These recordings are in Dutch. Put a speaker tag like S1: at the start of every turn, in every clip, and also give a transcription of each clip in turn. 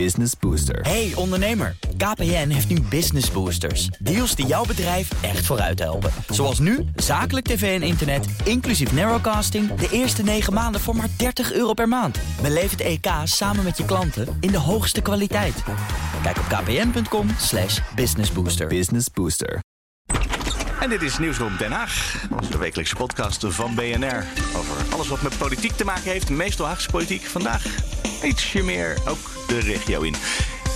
S1: Business Booster.
S2: Hey ondernemer, KPN heeft nu Business Boosters. Deals die jouw bedrijf echt vooruit helpen. Zoals nu, zakelijk tv en internet, inclusief narrowcasting... de eerste 9 maanden voor maar 30 euro per maand. Beleef het EK samen met je klanten in de hoogste kwaliteit. Kijk op kpn.com slash businessbooster.
S1: Business Booster.
S3: En dit is Nieuwsroom Den Haag, onze wekelijkse podcast van BNR. Over alles wat met politiek te maken heeft, meestal Haagse politiek. Vandaag ietsje meer ook de regio in.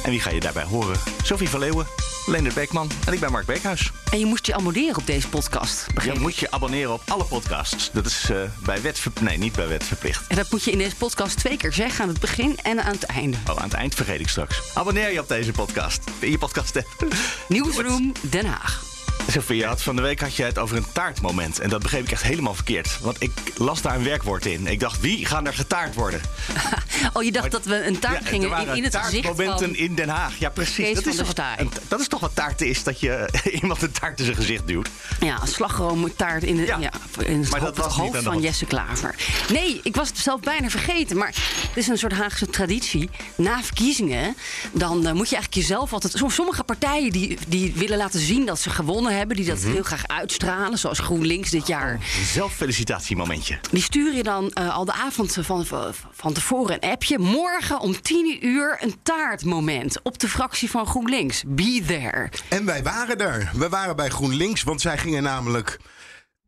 S3: En wie ga je daarbij horen? Sophie van Leeuwen, Leendert Beekman en ik ben Mark Beekhuis.
S4: En je moest je abonneren op deze podcast,
S3: Je moet je abonneren op alle podcasts. Dat is eh, bij wet verplicht. Nee, niet bij wet verplicht.
S4: En dat moet je in deze podcast twee keer zeggen, aan het begin en aan het einde.
S3: Oh, aan het eind vergeet ik straks. Abonneer je op deze podcast. In je podcast app.
S4: Nieuwsroom Den Haag.
S3: Sophie, je had van de week had je het over een taartmoment. En dat begreep ik echt helemaal verkeerd. Want ik las daar een werkwoord in. Ik dacht, wie gaan er getaard worden?
S4: Oh, je dacht dat we een taart gingen in, in het gezicht
S3: taartmomenten
S4: van...
S3: in Den Haag. Ja, precies.
S4: Kees
S3: dat, is toch, een- dat is toch wat taart is, dat je iemand een taart in zijn gezicht duwt.
S4: Ja, een slagroomtaart in, de,
S3: Ja.
S4: ja. in het,
S3: Maar dat was
S4: hoofd van. Jesse Klaver. Nee, ik was het zelf bijna vergeten. Maar het is een soort Haagse traditie. Na verkiezingen, dan eh, moet je eigenlijk jezelf altijd... som- Sommige partijen die, die willen laten zien dat ze gewonnen hebben... die dat
S3: Mhm.
S4: heel graag uitstralen, zoals GroenLinks dit jaar...
S3: Een zelffelicitatiemomentje.
S4: Die stuur je dan eh, al de avond van, van, van tevoren een appje. Morgen om 10 uur een taartmoment op de fractie van GroenLinks. Be there.
S5: En wij waren er. We waren bij GroenLinks, want zij gingen namelijk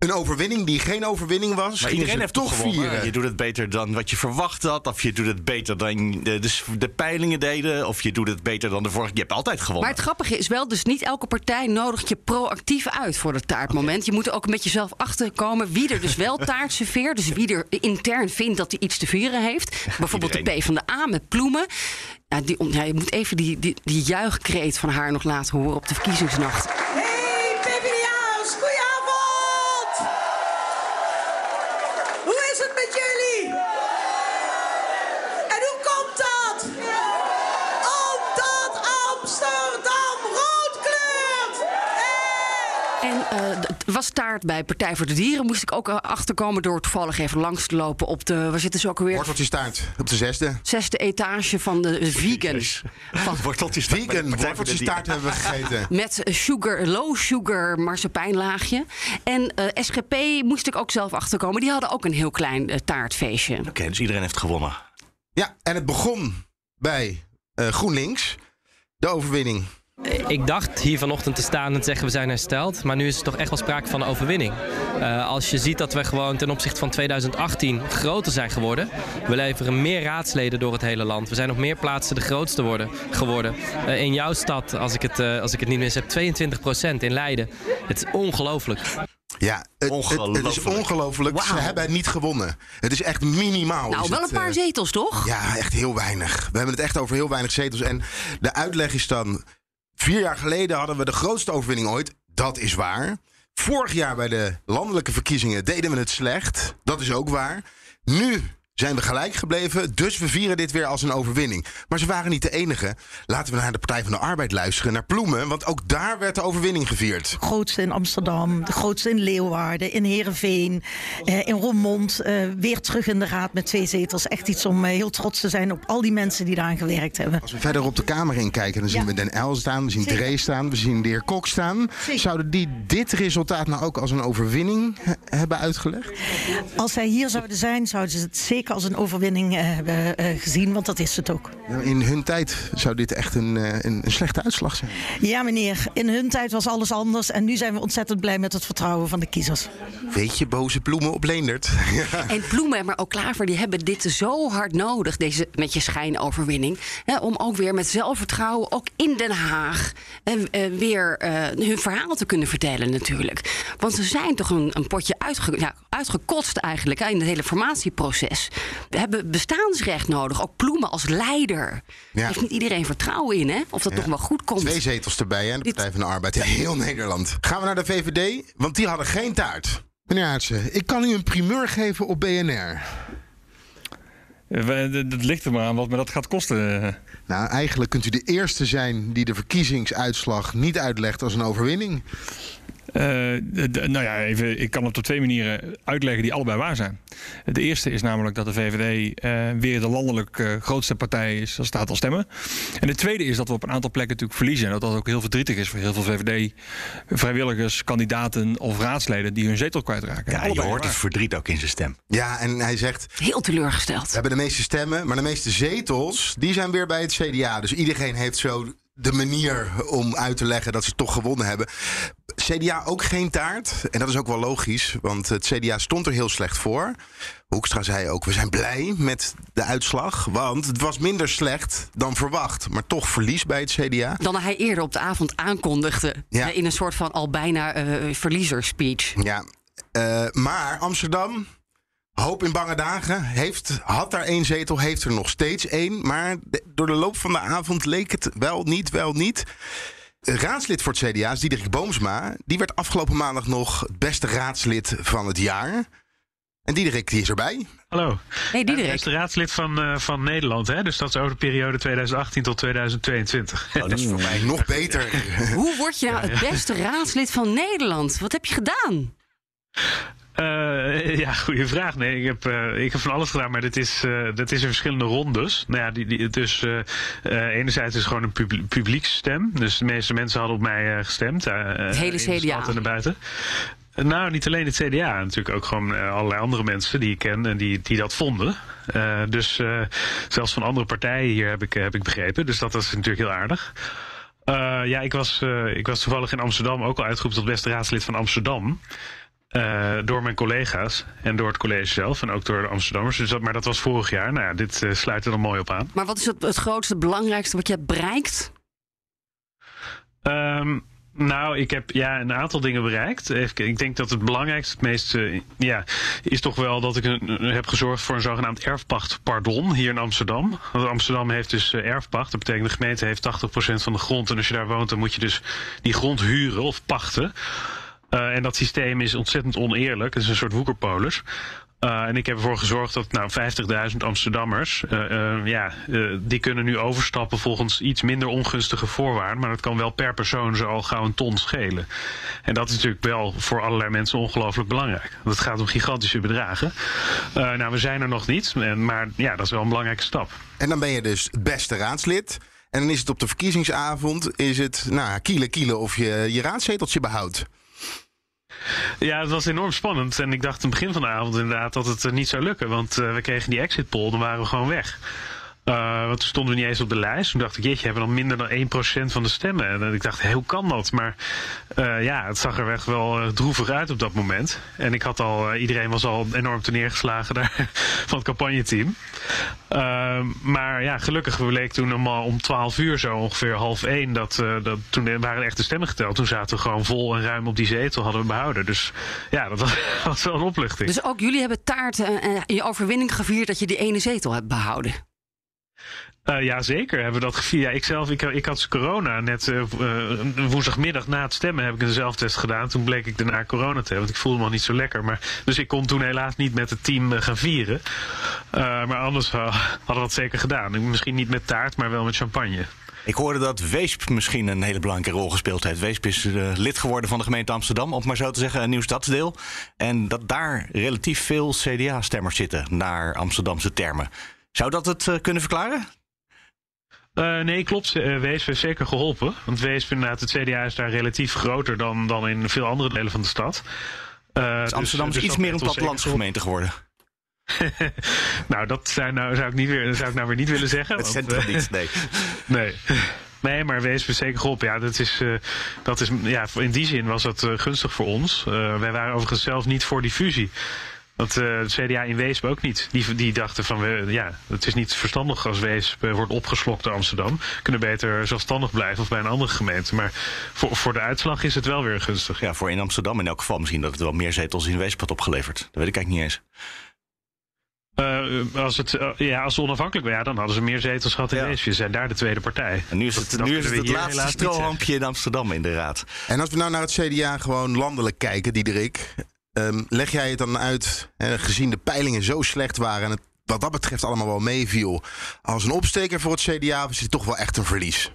S5: een overwinning die geen overwinning was.
S3: Maar iedereen
S5: ze
S3: heeft
S5: toch vieren.
S3: Je doet het beter dan wat je verwacht had. Of je doet het beter dan de, de, de peilingen deden. Of je doet het beter dan de vorige. Je hebt altijd gewonnen.
S4: Maar het grappige is wel, dus niet elke partij nodigt je proactief uit voor het taartmoment. Je moet er ook een beetje zelf achterkomen wie er dus wel taart serveert. Dus wie er intern vindt dat hij iets te vieren heeft. Bijvoorbeeld de. P van de A met ploemen. Ja, die, ja, je moet even die, die, die juichkreet van haar nog laten horen op de verkiezingsnacht. Eh, het was taart bij Partij voor de Dieren. Moest ik ook eh, achterkomen door toevallig even langs te lopen op de. Waar zitten ze ook alweer?
S5: Worteltjestaart op de zesde.
S4: Zesde etage van de vegan. Van,
S3: Worteltjes bij de
S5: Vegan,
S3: Partij voor de
S5: worteltjestaart
S3: Dieren.
S5: hebben we gegeten.
S4: met sugar, low sugar marsepein-laagje. En eh, SGP moest ik ook zelf achterkomen. Die hadden ook een heel klein eh, taartfeestje.
S3: Oké, dus iedereen heeft gewonnen.
S5: Ja, en het begon bij eh, GroenLinks. De overwinning.
S6: Ik dacht hier vanochtend te staan en te zeggen we zijn hersteld. Maar nu is er toch echt wel sprake van een overwinning. Eh, als je ziet dat we gewoon ten opzichte van 2018 groter zijn geworden. We leveren meer raadsleden door het hele land. We zijn op meer plaatsen de grootste worden, geworden. Eh, in jouw stad, als ik, het, eh, als ik het niet mis heb, 22% in Leiden. Het is ongelooflijk.
S5: Ja, het, het, het is
S3: Ongelooflijk.
S5: ongelooflijk. Ze hebben niet gewonnen. Het is echt minimaal.
S4: Nou, wel
S5: het,
S4: een paar zetels, toch?
S5: Ja, echt heel weinig. We hebben het echt over heel weinig zetels. En de uitleg is dan... Vier jaar geleden hadden we de grootste overwinning ooit. Dat is waar. Vorig jaar bij de landelijke verkiezingen deden we het slecht. Dat is ook waar. Nu zijn we gelijk gebleven, dus we vieren dit weer als een overwinning. Maar ze waren niet de enige. Laten we naar de Partij van de Arbeid luisteren, naar Ploemen... want ook daar werd de overwinning gevierd.
S7: grootste in Amsterdam, de grootste in Leeuwarden, in Heerenveen, eh, in Roermond. eh, weer terug in de raad met twee zetels. Echt iets om eh, heel trots te zijn op al die mensen die daaraan gewerkt hebben.
S5: Als we verder op de Kamer in kijken, dan zien
S7: Ja.
S5: we Den El staan, we zien
S7: Zeker.
S5: Drees staan, we zien de heer Kok staan.
S7: Zeker.
S5: Zouden die dit resultaat nou ook als een overwinning he- hebben uitgelegd?
S7: Als zij hier zouden zijn, zouden ze het zeker als een overwinning eh, hebben eh, gezien, want dat is het ook.
S5: In hun tijd zou dit echt een, eh, een, een slechte uitslag zijn.
S7: Ja, meneer, in hun tijd was alles anders en nu zijn we ontzettend blij met het vertrouwen van de kiezers.
S5: Weet je, boze bloemen op Leendert.
S4: En Ploemen, maar ook Klaver, die hebben dit zo hard nodig, deze met je schijnoverwinning. Hè, om ook weer met zelfvertrouwen, ook in Den Haag, weer eh, hun verhaal te kunnen vertellen natuurlijk. Want ze zijn toch een, een potje uitge, ja, uitgekotst eigenlijk hè, in het hele formatieproces. We hebben bestaansrecht nodig, ook Ploemen als leider.
S5: Ja.
S4: Heeft niet iedereen vertrouwen in, hè? Of dat toch wel goed komt.
S5: Twee zetels erbij, hè, de
S4: Dit-
S5: Partij van de Arbeid. in Heel Nederland. Gaan we naar de VVD, want die hadden geen taart. Meneer Aartsen, ik kan u een primeur geven op BNR.
S8: Eh, Dat ligt er maar aan wat me dat gaat kosten.
S5: Nou, eigenlijk kunt u de eerste zijn die de verkiezingsuitslag niet uitlegt als een overwinning.
S8: Eh, de- nou ja, even, ik kan het op twee manieren uitleggen die allebei waar zijn. De eerste is namelijk dat de VVD eh, weer de landelijk eh, grootste partij is als het aantal stemmen. En de tweede is dat we op een aantal plekken natuurlijk verliezen. En dat dat ook heel verdrietig is voor heel veel VVD-vrijwilligers, kandidaten of raadsleden die hun zetel kwijtraken.
S3: Ja, je hoort het verdriet ook in zijn stem.
S5: Ja, en hij zegt,
S4: Heel
S5: we
S4: teleurgesteld.
S5: hebben de meeste stemmen, maar de meeste zetels, die zijn weer bij het CDA. Dus iedereen heeft zo de manier om uit te leggen dat ze toch gewonnen hebben. CDA ook geen taart. En dat is ook wel logisch, want het CDA stond er heel slecht voor. Hoekstra zei ook, we zijn blij met de uitslag. Want het was minder slecht dan verwacht. Maar toch verlies bij het CDA.
S4: Dan hij eerder op de avond aankondigde.
S5: Ja.
S4: eh, In een soort van al bijna eh verliezerspeech.
S5: Ja, eh, maar Amsterdam, hoop in bange dagen, heeft, had daar één zetel, heeft er nog steeds één. Maar de- door de loop van de avond leek het wel niet, wel niet. Raadslid voor het CDA is Diederik Boomsma. Die werd afgelopen maandag nog het beste raadslid van het jaar. En Diederik die is erbij.
S1: Hallo.
S4: Hey
S1: Ik
S4: Diederik.
S1: ben raadslid van, eh, van Nederland, hè? dus dat is over de periode 2018 tot 2022.
S3: Oh, dat is voor mij
S5: Nog beter.
S4: Hoe word je nou het beste raadslid van Nederland? Wat heb je gedaan?
S1: Eh, ja, goede vraag. Nee, ik heb, eh, ik heb van alles gedaan, maar dit is, eh dit is in verschillende rondes. Nou ja, die, die, dus enerzijds is het gewoon een publi publieksstem. Dus de meeste mensen hadden op mij gestemd.
S4: Het hele CDA.
S1: en erbuiten. Eh, Nou, niet alleen het CDA, natuurlijk ook gewoon allerlei andere mensen die ik ken en die, die dat vonden. Dus zelfs van andere partijen hier heb ik, heb ik begrepen. Dus dat is natuurlijk heel aardig. Ja, ik was, ik was toevallig in Amsterdam ook al uitgeroepen tot beste raadslid van Amsterdam. Eh, door mijn collega's en door het college zelf en ook door de Amsterdammers. Dus dat, maar dat was vorig jaar. Nou ja, dit eh, sluit er dan mooi op aan.
S4: Maar wat is het, het grootste, het belangrijkste wat je hebt bereikt?
S1: Ehm, nou, ik heb ja, een aantal dingen bereikt. Even, ik denk dat het belangrijkste, het meest, ja, is toch wel dat ik een, heb gezorgd voor een zogenaamd erfpachtpardon hier in Amsterdam. Want Amsterdam heeft dus eh, erfpacht. Dat betekent de gemeente heeft 80% van de grond. En als je daar woont, dan moet je dus die grond huren of pachten. Eh, en dat systeem is ontzettend oneerlijk. Het is een soort woekerpolis. Eh, en ik heb ervoor gezorgd dat nou, 50.000 Amsterdammers, eh, ja, die kunnen nu overstappen volgens iets minder ongunstige voorwaarden. Maar dat kan wel per persoon zo al gauw een ton schelen. En dat is natuurlijk wel voor allerlei mensen ongelooflijk belangrijk. Want het gaat om gigantische bedragen. Nou, we zijn er nog niet, maar ja, dat is wel een belangrijke stap.
S5: En dan ben je dus het beste raadslid. En dan is het op de verkiezingsavond, is het nou, kielen kielen of je je raadzeteltje behoudt.
S1: Ja, het was enorm spannend. En ik dacht aan het begin van de avond inderdaad dat het eh, niet zou lukken. Want eh, we kregen die exit poll, dan waren we gewoon weg. Eh, want toen stonden we niet eens op de lijst. Toen dacht ik, jeetje, hebben we dan minder dan 1% van de stemmen. En eh, ik dacht, hoe kan dat? Maar eh, ja, het zag er echt wel droevig uit op dat moment. En ik had al, iedereen was al enorm neergeslagen daar van het campagneteam. Uh, maar ja, gelukkig bleek toen om, om 12 uur zo ongeveer half 1 dat, uh, dat toen waren echt de stemmen geteld. Toen zaten we gewoon vol en ruim op die zetel hadden we behouden. Dus ja, dat was, was wel een opluchting.
S4: Dus ook jullie hebben taart en je overwinning gevierd dat je die ene zetel hebt behouden.
S1: Uh, ja, zeker hebben we dat gevierd. Ja, ik zelf, ik, ik had corona net uh, woensdagmiddag na het stemmen heb ik een zelftest gedaan. Toen bleek ik daarna corona te hebben, want ik voelde me nog niet zo lekker. Maar, dus ik kon toen helaas niet met het team gaan vieren. maar anders hadden we dat zeker gedaan. Misschien niet met taart, maar wel met champagne.
S3: Ik hoorde dat Weesp misschien een hele belangrijke rol gespeeld heeft. Weesp is lid geworden van de gemeente Amsterdam, om maar zo te zeggen, een nieuw stadsdeel. En dat daar relatief veel CDA-stemmers zitten, naar Amsterdamse termen. Zou dat het kunnen verklaren?
S1: Uh, nee, klopt. Uh, Weesp heeft zeker geholpen. Want Weesp, inderdaad, het CDA is daar relatief groter dan, dan in veel andere delen van de stad.
S3: Uh, dus Amsterdam is dus iets meer een plattelandse gemeente geworden.
S1: nou, dat zou, nou, zou, ik niet weer, zou ik nou weer niet willen zeggen.
S3: Het centrum niet, nee.
S1: nee. Nee, maar wees me zeker geholpen. Ja, dat is, uh, dat is, ja, in die zin was dat uh, gunstig voor ons. Uh, wij waren overigens zelf niet voor die fusie. Want uh, de CDA in Weesp ook niet. Die, die dachten van, we, ja, het is niet verstandig als Weesp uh, wordt opgeslokt door Amsterdam. Kunnen beter zelfstandig blijven of bij een andere gemeente. Maar voor, voor de uitslag is het wel weer gunstig.
S3: Ja, voor in Amsterdam in elk geval misschien dat het wel meer zetels in Weesp had opgeleverd. Dat weet ik eigenlijk niet eens.
S1: Uh, als, het, uh, ja, als ze onafhankelijk waren, ja, dan hadden ze meer zetels gehad in ja. Weesp. Ze zijn daar de tweede partij.
S3: En nu is het,
S1: dat,
S3: nu
S1: dat
S3: is het, het laatste strohampje in Amsterdam in de raad.
S5: En als we nou naar het CDA gewoon landelijk kijken, Diederik. Um, leg jij het dan uit, gezien de peilingen zo slecht waren en het wat dat betreft allemaal wel meeviel, als een opsteker voor het CDA is het toch wel echt een verlies?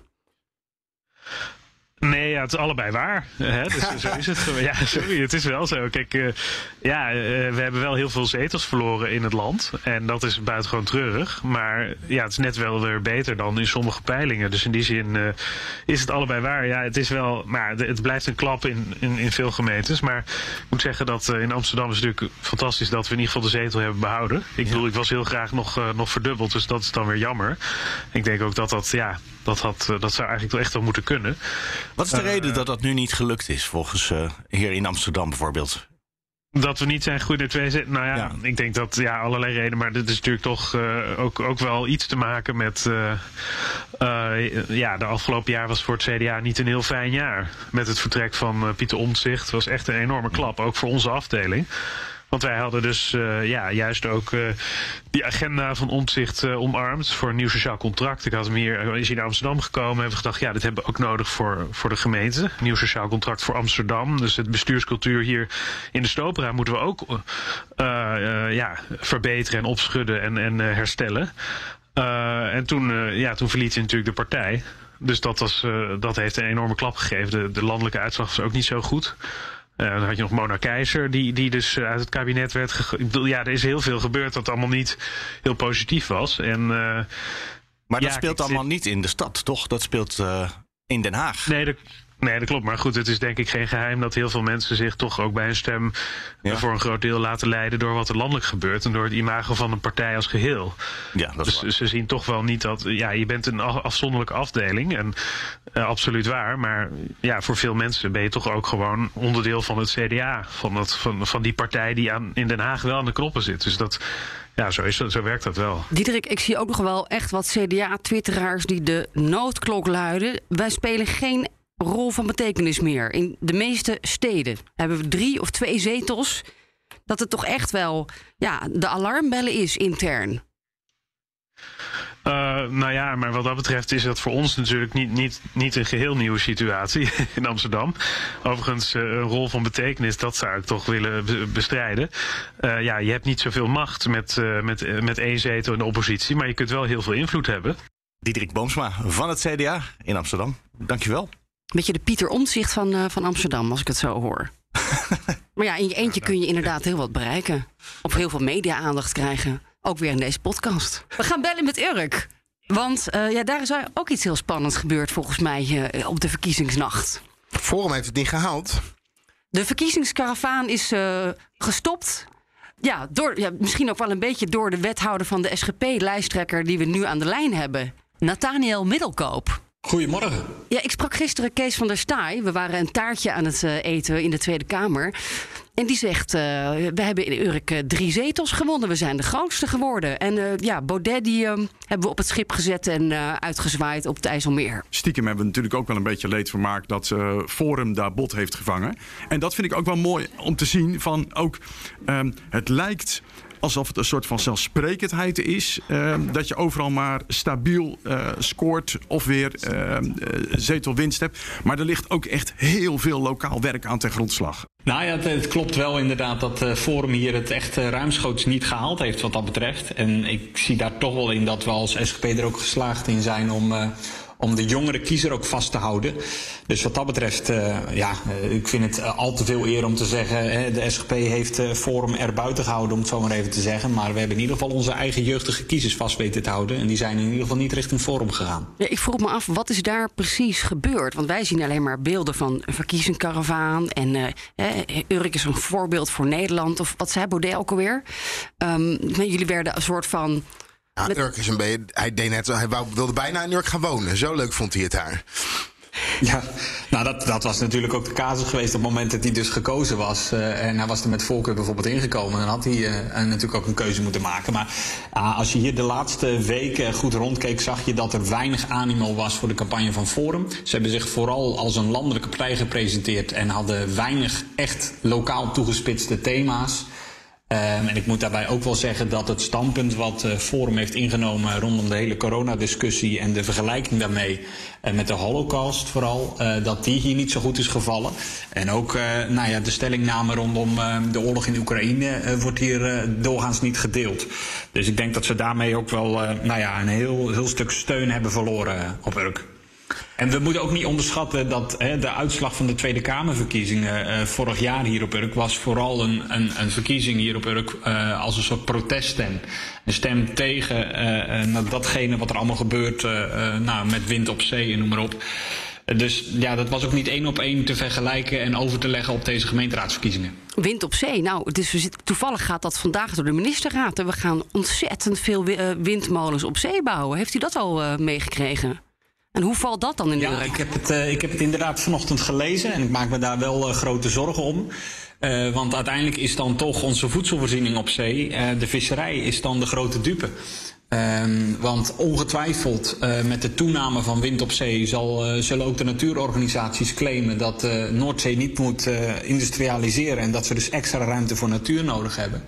S1: Nee, ja, het is allebei waar. Hè? Dus zo is het. Ja, sorry, het is wel zo. Kijk, eh, ja, eh, we hebben wel heel veel zetels verloren in het land. En dat is buitengewoon treurig. Maar ja, het is net wel weer beter dan in sommige peilingen. Dus in die zin eh, is het allebei waar. Ja, het is wel, maar het blijft een klap in, in, in veel gemeentes. Maar ik moet zeggen dat in Amsterdam is het natuurlijk fantastisch dat we in ieder geval de zetel hebben behouden. Ik bedoel, ik was heel graag nog, nog verdubbeld, dus dat is dan weer jammer. Ik denk ook dat dat, ja, dat, had, dat zou eigenlijk wel echt wel moeten kunnen.
S3: Wat is de reden dat dat nu niet gelukt is, volgens uh, hier in Amsterdam bijvoorbeeld?
S1: Dat we niet zijn gegroeid naar twee zetten. Nou ja,
S3: Ja.
S1: ik denk dat ja, allerlei redenen. Maar dit is natuurlijk toch eh, ook, ook wel iets te maken met. eh, eh, ja, de afgelopen jaar was voor het CDA niet een heel fijn jaar. Met het vertrek van eh, Pieter Omtzigt. Het was echt een enorme klap, ook voor onze afdeling. Want wij hadden dus eh, ja, juist ook eh, die agenda van omzicht eh, omarmd voor een nieuw sociaal contract. Ik had hem hier, is hier naar Amsterdam gekomen. Hebben we gedacht, ja, dit hebben we ook nodig voor, voor de gemeente. Een nieuw sociaal contract voor Amsterdam. Dus het bestuurscultuur hier in de Stopera moeten we ook ja, verbeteren en opschudden en, en herstellen. En toen, ja, toen verliet hij natuurlijk de partij. Dus dat, was, dat heeft een enorme klap gegeven. De, de landelijke uitslag was ook niet zo goed. Eh, dan had je nog Mona Keizer, die, die dus eh, uit het kabinet werd gegooid. Ik bedoel, ja, er is heel veel gebeurd dat allemaal niet heel positief was. En, eh,
S3: Maar dat
S1: ja,
S3: speelt
S1: kijk,
S3: allemaal niet in de stad, toch? Dat speelt in Den Haag.
S1: Nee, dat, nee, dat klopt. Maar goed, het is denk ik geen geheim dat heel veel mensen zich toch ook bij een stem
S3: Ja.
S1: voor een groot deel laten leiden door wat er landelijk gebeurt en door het imago van een partij als geheel.
S3: Ja, dat is
S1: Dus
S3: waar.
S1: ze zien toch wel niet dat. Ja, je bent een af- afzonderlijke afdeling. En eh, absoluut waar. Maar ja, voor veel mensen ben je toch ook gewoon onderdeel van het CDA. Van, dat, van, van die partij die aan, in Den Haag wel aan de knoppen zit. Dus dat. Ja, zo, is, dat- zo werkt dat wel.
S4: Diederik, ik zie ook nog wel echt wat CDA-twitteraars die de noodklok luiden. Wij spelen geen rol van betekenis meer. In de meeste steden hebben we drie of twee zetels. Dat het toch echt wel ja, de alarmbellen is intern.
S1: Eh, nou ja, maar wat dat betreft is dat voor ons natuurlijk niet, niet, niet een geheel nieuwe situatie in Amsterdam. Overigens, eh, een rol van betekenis, dat zou ik toch willen be- bestrijden. Eh, ja, je hebt niet zoveel macht met, eh, met, met één zetel in de oppositie, maar je kunt wel heel veel invloed hebben.
S3: Diederik Boomsma van het CDA in Amsterdam. Dankjewel.
S4: Beetje de Pieter Omtzigt van, eh, van Amsterdam, als ik het zo hoor. maar ja, in je eentje kun je inderdaad heel wat bereiken. Of heel veel media-aandacht krijgen. Ook weer in deze podcast. We gaan bellen met Urk. Want eh, ja, daar is ook iets heel spannends gebeurd volgens mij eh, op de verkiezingsnacht.
S5: Forum heeft het niet gehaald.
S4: De verkiezingskaravaan is eh, gestopt. Ja, door, ja, misschien ook wel een beetje door de wethouder van de SGP-lijsttrekker die we nu aan de lijn hebben. Nathaniel Middelkoop.
S9: Goedemorgen.
S4: Ja, ik sprak gisteren Kees van der Staaij. We waren een taartje aan het eh, eten in de Tweede Kamer. En die zegt, eh, we hebben in Urk eh, drie zetels gewonnen. We zijn de grootste geworden. En eh, ja, Baudet die, hebben we op het schip gezet en eh, uitgezwaaid op het IJsselmeer.
S9: Stiekem hebben we natuurlijk ook wel een beetje leed vermaakt dat eh, Forum daar bot heeft gevangen. En dat vind ik ook wel mooi om te zien van ook, ehm, het lijkt alsof het een soort van zelfsprekendheid is. ehm, dat je overal maar stabiel eh, scoort of weer ehm, eh, zetelwinst hebt. Maar er ligt ook echt heel veel lokaal werk aan ten grondslag.
S10: Nou ja, het, klopt wel inderdaad dat eh, Forum hier het echt ruimschoots niet gehaald heeft wat dat betreft. En ik zie daar toch wel in dat we als SGP er ook geslaagd in zijn om, om de jongere kiezer ook vast te houden. Dus wat dat betreft, eh, ja, eh, ik vind het eh, al te veel eer om te zeggen, hè, de SGP heeft Forum er buiten gehouden, om het zo maar even te zeggen. Maar we hebben in ieder geval onze eigen jeugdige kiezers vast weten te houden. En die zijn in ieder geval niet richting Forum gegaan.
S4: Ja, ik vroeg me af, wat is daar precies gebeurd? Want wij zien alleen maar beelden van een verkiezingskaravaan. En eh, Urk is een voorbeeld voor Nederland. Of wat zei Baudet ook alweer? Ehm, jullie werden een soort van...
S5: Ja, Urk is een beetje. Hij deed net. Hij wou, wilde bijna in Urk gaan wonen. Zo leuk vond hij het daar.
S10: Ja, nou dat, dat was natuurlijk ook de casus geweest op het moment dat hij dus gekozen was. eh, en hij was er met voorkeur bijvoorbeeld ingekomen. Dan had hij eh, natuurlijk ook een keuze moeten maken. Maar ah, als je hier de laatste weken goed rondkeek, zag je dat er weinig animo was voor de campagne van Forum. Ze hebben zich vooral als een landelijke partij gepresenteerd en hadden weinig echt lokaal toegespitste thema's. Ehm, en ik moet daarbij ook wel zeggen dat het standpunt wat eh, Forum heeft ingenomen rondom de hele coronadiscussie en de vergelijking daarmee eh, met de Holocaust vooral, eh, dat die hier niet zo goed is gevallen. En ook nou ja, de stellingname rondom eh, de oorlog in Oekraïne wordt hier doorgaans niet gedeeld. Dus ik denk dat ze daarmee ook wel nou ja, een heel, heel stuk steun hebben verloren op Urk. En we moeten ook niet onderschatten dat hè, de uitslag van de Tweede Kamerverkiezingen eh, vorig jaar hier op Urk was vooral een, een, een verkiezing hier op Urk eh, als een soort proteststem. Een stem tegen eh, nou, datgene wat er allemaal gebeurt nou, met wind op zee en noem maar op. Dus ja, dat was ook niet één op één te vergelijken en over te leggen op deze gemeenteraadsverkiezingen.
S4: Wind op zee. Nou, dus we toevallig gaat dat vandaag door de ministerraad. En we gaan ontzettend veel wi- windmolens op zee bouwen. Heeft u dat al meegekregen? En hoe valt dat dan in de
S10: Ja, ik heb, het, eh, ik heb het inderdaad vanochtend gelezen en ik maak me daar wel eh, grote zorgen om. Eh, want uiteindelijk is dan toch onze voedselvoorziening op zee, de visserij is dan de grote dupe. Ehm, want ongetwijfeld met de toename van wind op zee zal, zullen ook de natuurorganisaties claimen dat eh, Noordzee niet moet industrialiseren en dat ze dus extra ruimte voor natuur nodig hebben.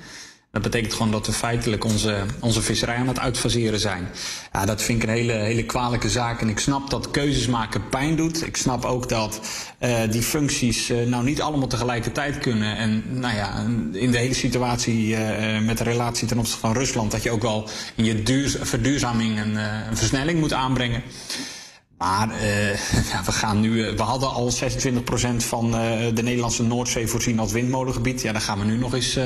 S10: Dat betekent gewoon dat we feitelijk onze, onze visserij aan het uitfaseren zijn. Ja, dat vind ik een hele, hele kwalijke zaak. En ik snap dat keuzes maken pijn doet. Ik snap ook dat eh, die functies eh, nou niet allemaal tegelijkertijd kunnen. En nou ja, in de hele situatie eh, met de relatie ten opzichte van Rusland... dat je ook wel in je duur, verduurzaming een, versnelling moet aanbrengen. Maar ja, we, gaan nu, we hadden al 26% van de Nederlandse Noordzee voorzien als windmolengebied. Ja, dan gaan we nu nog eens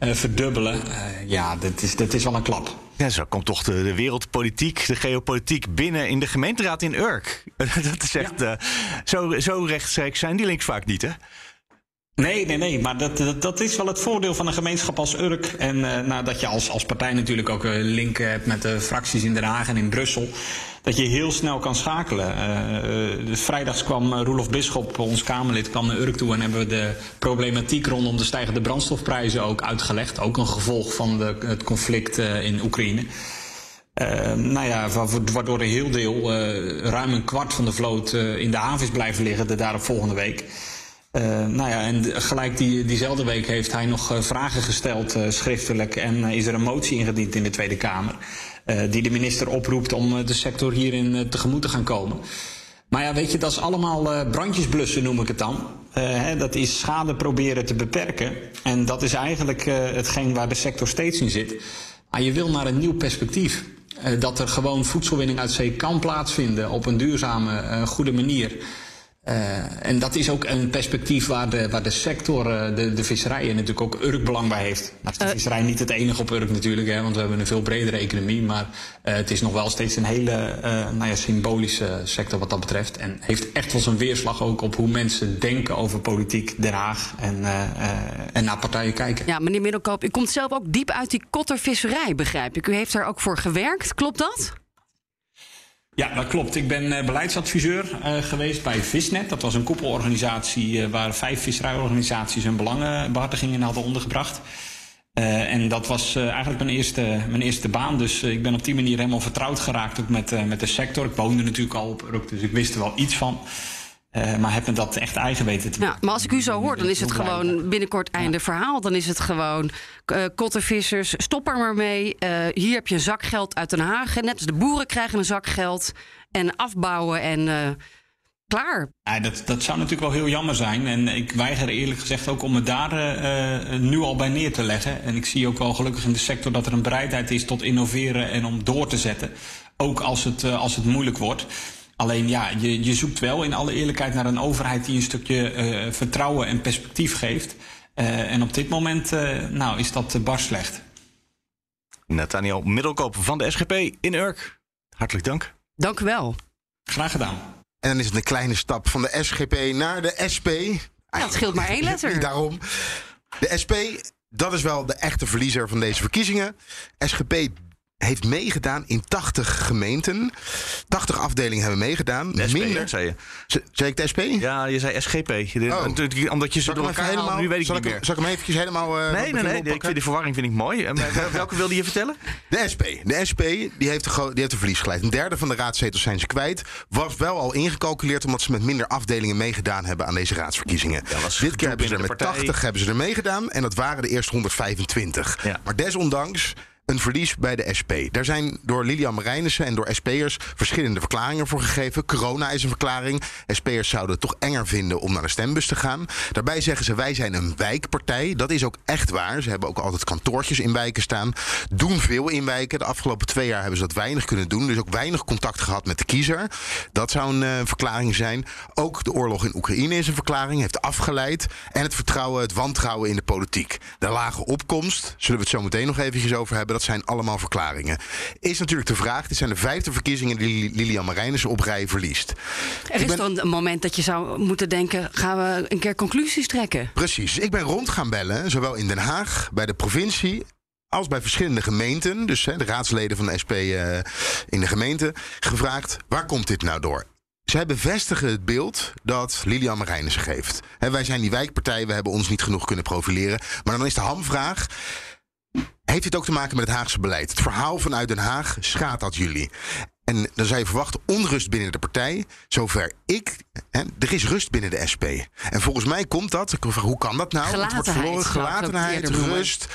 S10: verdubbelen. Eh, ja, dat is, dat is wel een klap.
S3: Ja, zo komt toch de, de wereldpolitiek, de geopolitiek binnen in de gemeenteraad in Urk. dat is echt. eh, zo, zo rechtstreeks zijn die links vaak niet, hè?
S10: Nee, nee, nee. Maar dat, dat, dat is wel het voordeel van een gemeenschap als Urk. En eh, nou, dat je als, als partij natuurlijk ook een link hebt met de fracties in Den Haag en in Brussel. Dat je heel snel kan schakelen. Eh, eh, dus vrijdags kwam eh, Roelof Bisschop, ons Kamerlid, kwam naar Urk toe en hebben we de problematiek rondom de stijgende brandstofprijzen ook uitgelegd. Ook een gevolg van de, het conflict in Oekraïne. Nou ja, wa- waardoor een heel deel, ruim een kwart van de vloot in de haven is blijven liggen de daarop volgende week. Eh, nou ja, en gelijk die, diezelfde week heeft hij nog eh, vragen gesteld eh, schriftelijk en is er een motie ingediend in de Tweede Kamer. die de minister oproept om de sector hierin tegemoet te gaan komen. Maar ja, weet je, dat is allemaal brandjes blussen, noem ik het dan. Hè, dat is schade proberen te beperken. En dat is eigenlijk hetgeen waar de sector steeds in zit. Maar je wil naar een nieuw perspectief. Dat er gewoon voedselwinning uit zee kan plaatsvinden op een duurzame, goede manier. Eh, en dat is ook een perspectief waar de, waar de sector, eh, de, de visserij natuurlijk ook Urk belang bij heeft. Nou is de visserij niet het enige op Urk natuurlijk, hè, want we hebben een veel bredere economie. Maar eh, het is nog wel steeds een hele eh, nou ja, symbolische sector wat dat betreft. En heeft echt wel zijn weerslag ook op hoe mensen denken over politiek, Den Haag en, eh, eh, en naar partijen kijken.
S4: Ja, meneer Middelkoop, u komt zelf ook diep uit die kottervisserij, begrijp ik. U heeft daar ook voor gewerkt, klopt dat?
S10: Ja, dat klopt. Ik ben eh, beleidsadviseur eh, geweest bij Visnet. Dat was een koepelorganisatie eh, waar vijf visserijorganisaties hun belangenbehartiging in hadden ondergebracht. En dat was eigenlijk mijn eerste, mijn eerste baan. Dus ik ben op die manier helemaal vertrouwd geraakt ook met, met de sector. Ik woonde natuurlijk al op dus ik wist er wel iets van. Eh, maar heb me dat echt eigen weten te
S4: Ja, maar als ik u zo hoor, dan is het gewoon binnenkort einde verhaal. Dan is het gewoon eh kottervissers, stop er maar mee. Eh, hier heb je een zak geld uit Den Haag. Net als de boeren krijgen een zak geld. En afbouwen en klaar.
S10: Ja, dat, dat zou natuurlijk wel heel jammer zijn. En ik weiger eerlijk gezegd ook om me daar nu al bij neer te leggen. En ik zie ook wel gelukkig in de sector dat er een bereidheid is tot innoveren en om door te zetten. Ook als het, als het moeilijk wordt. Alleen ja, je, je zoekt wel in alle eerlijkheid naar een overheid die een stukje eh, vertrouwen en perspectief geeft. Eh, en op dit moment eh, nou, is dat bar slecht.
S3: Nathaniel Middelkoop van de SGP in Urk. Hartelijk dank.
S4: Dank u wel.
S10: Graag gedaan.
S5: En dan is het een kleine stap van de SGP naar de SP.
S4: Ja, het scheelt maar één letter.
S5: Daarom. De SP, dat is wel de echte verliezer van deze verkiezingen. SGP heeft meegedaan in 80 gemeenten. 80 afdelingen hebben meegedaan.
S3: De SP,
S5: Minder.
S3: zei je.
S5: Z- Zei ik de SP?
S3: Ja, je zei SGP.
S5: Oh.
S3: Omdat je ze door elkaar haalt, nu weet ik
S5: zal
S3: niet
S5: ik,
S3: meer.
S5: zal ik hem eventjes helemaal... eh,
S3: Nee, nee, nee. Ik vind die verwarring vind ik mooi. En, eh, welke wilde je vertellen?
S5: De SP. De SP die heeft, die een verlies geleid. Een derde van de raadszetels zijn ze kwijt. Was wel al ingecalculeerd omdat ze met minder afdelingen meegedaan hebben aan deze raadsverkiezingen. Dit keer hebben ze er met
S3: de partij.
S5: 80 hebben ze er meegedaan. En dat waren de eerste 125.
S3: Ja.
S5: Maar desondanks een verlies bij de SP. Daar zijn door Lilian Marijnissen en door SP'ers verschillende verklaringen voor gegeven. Corona is een verklaring. SP'ers zouden het toch enger vinden om naar de stembus te gaan. Daarbij zeggen ze wij zijn een wijkpartij. Dat is ook echt waar. Ze hebben ook altijd kantoortjes in wijken staan. Doen veel in wijken. De afgelopen twee jaar hebben ze dat weinig kunnen doen. Dus ook weinig contact gehad met de kiezer. Dat zou een uh, verklaring zijn. Ook de oorlog in Oekraïne is een verklaring. Heeft afgeleid. En het vertrouwen, het wantrouwen in de politiek. De lage opkomst, zullen we het zo meteen nog eventjes over hebben. Dat zijn allemaal verklaringen. Is natuurlijk de vraag. Dit zijn de vijfde verkiezingen die Lilian Marijnissen op rij verliest.
S4: Er is ben... dan een moment dat je zou moeten denken... gaan we een keer conclusies trekken?
S5: Precies. Ik ben rond gaan bellen. Zowel in Den Haag, bij de provincie als bij verschillende gemeenten, dus hè, de raadsleden van de SP uh, in de gemeente, gevraagd: waar komt dit nou door? Zij bevestigen het beeld dat Lilian Marijnissen geeft. He, wij zijn die wijkpartij, we hebben ons niet genoeg kunnen profileren. Maar dan is de hamvraag. Heeft dit ook te maken met het Haagse beleid? Het verhaal vanuit Den Haag schaadt dat jullie. En dan zou je verwachten onrust binnen de partij. Zover ik. Hè, er is rust binnen de SP. En volgens mij komt dat. Ik vraag, hoe kan dat nou?
S4: Gelatenheid.
S5: Het wordt verloren. Gelatenheid, rust.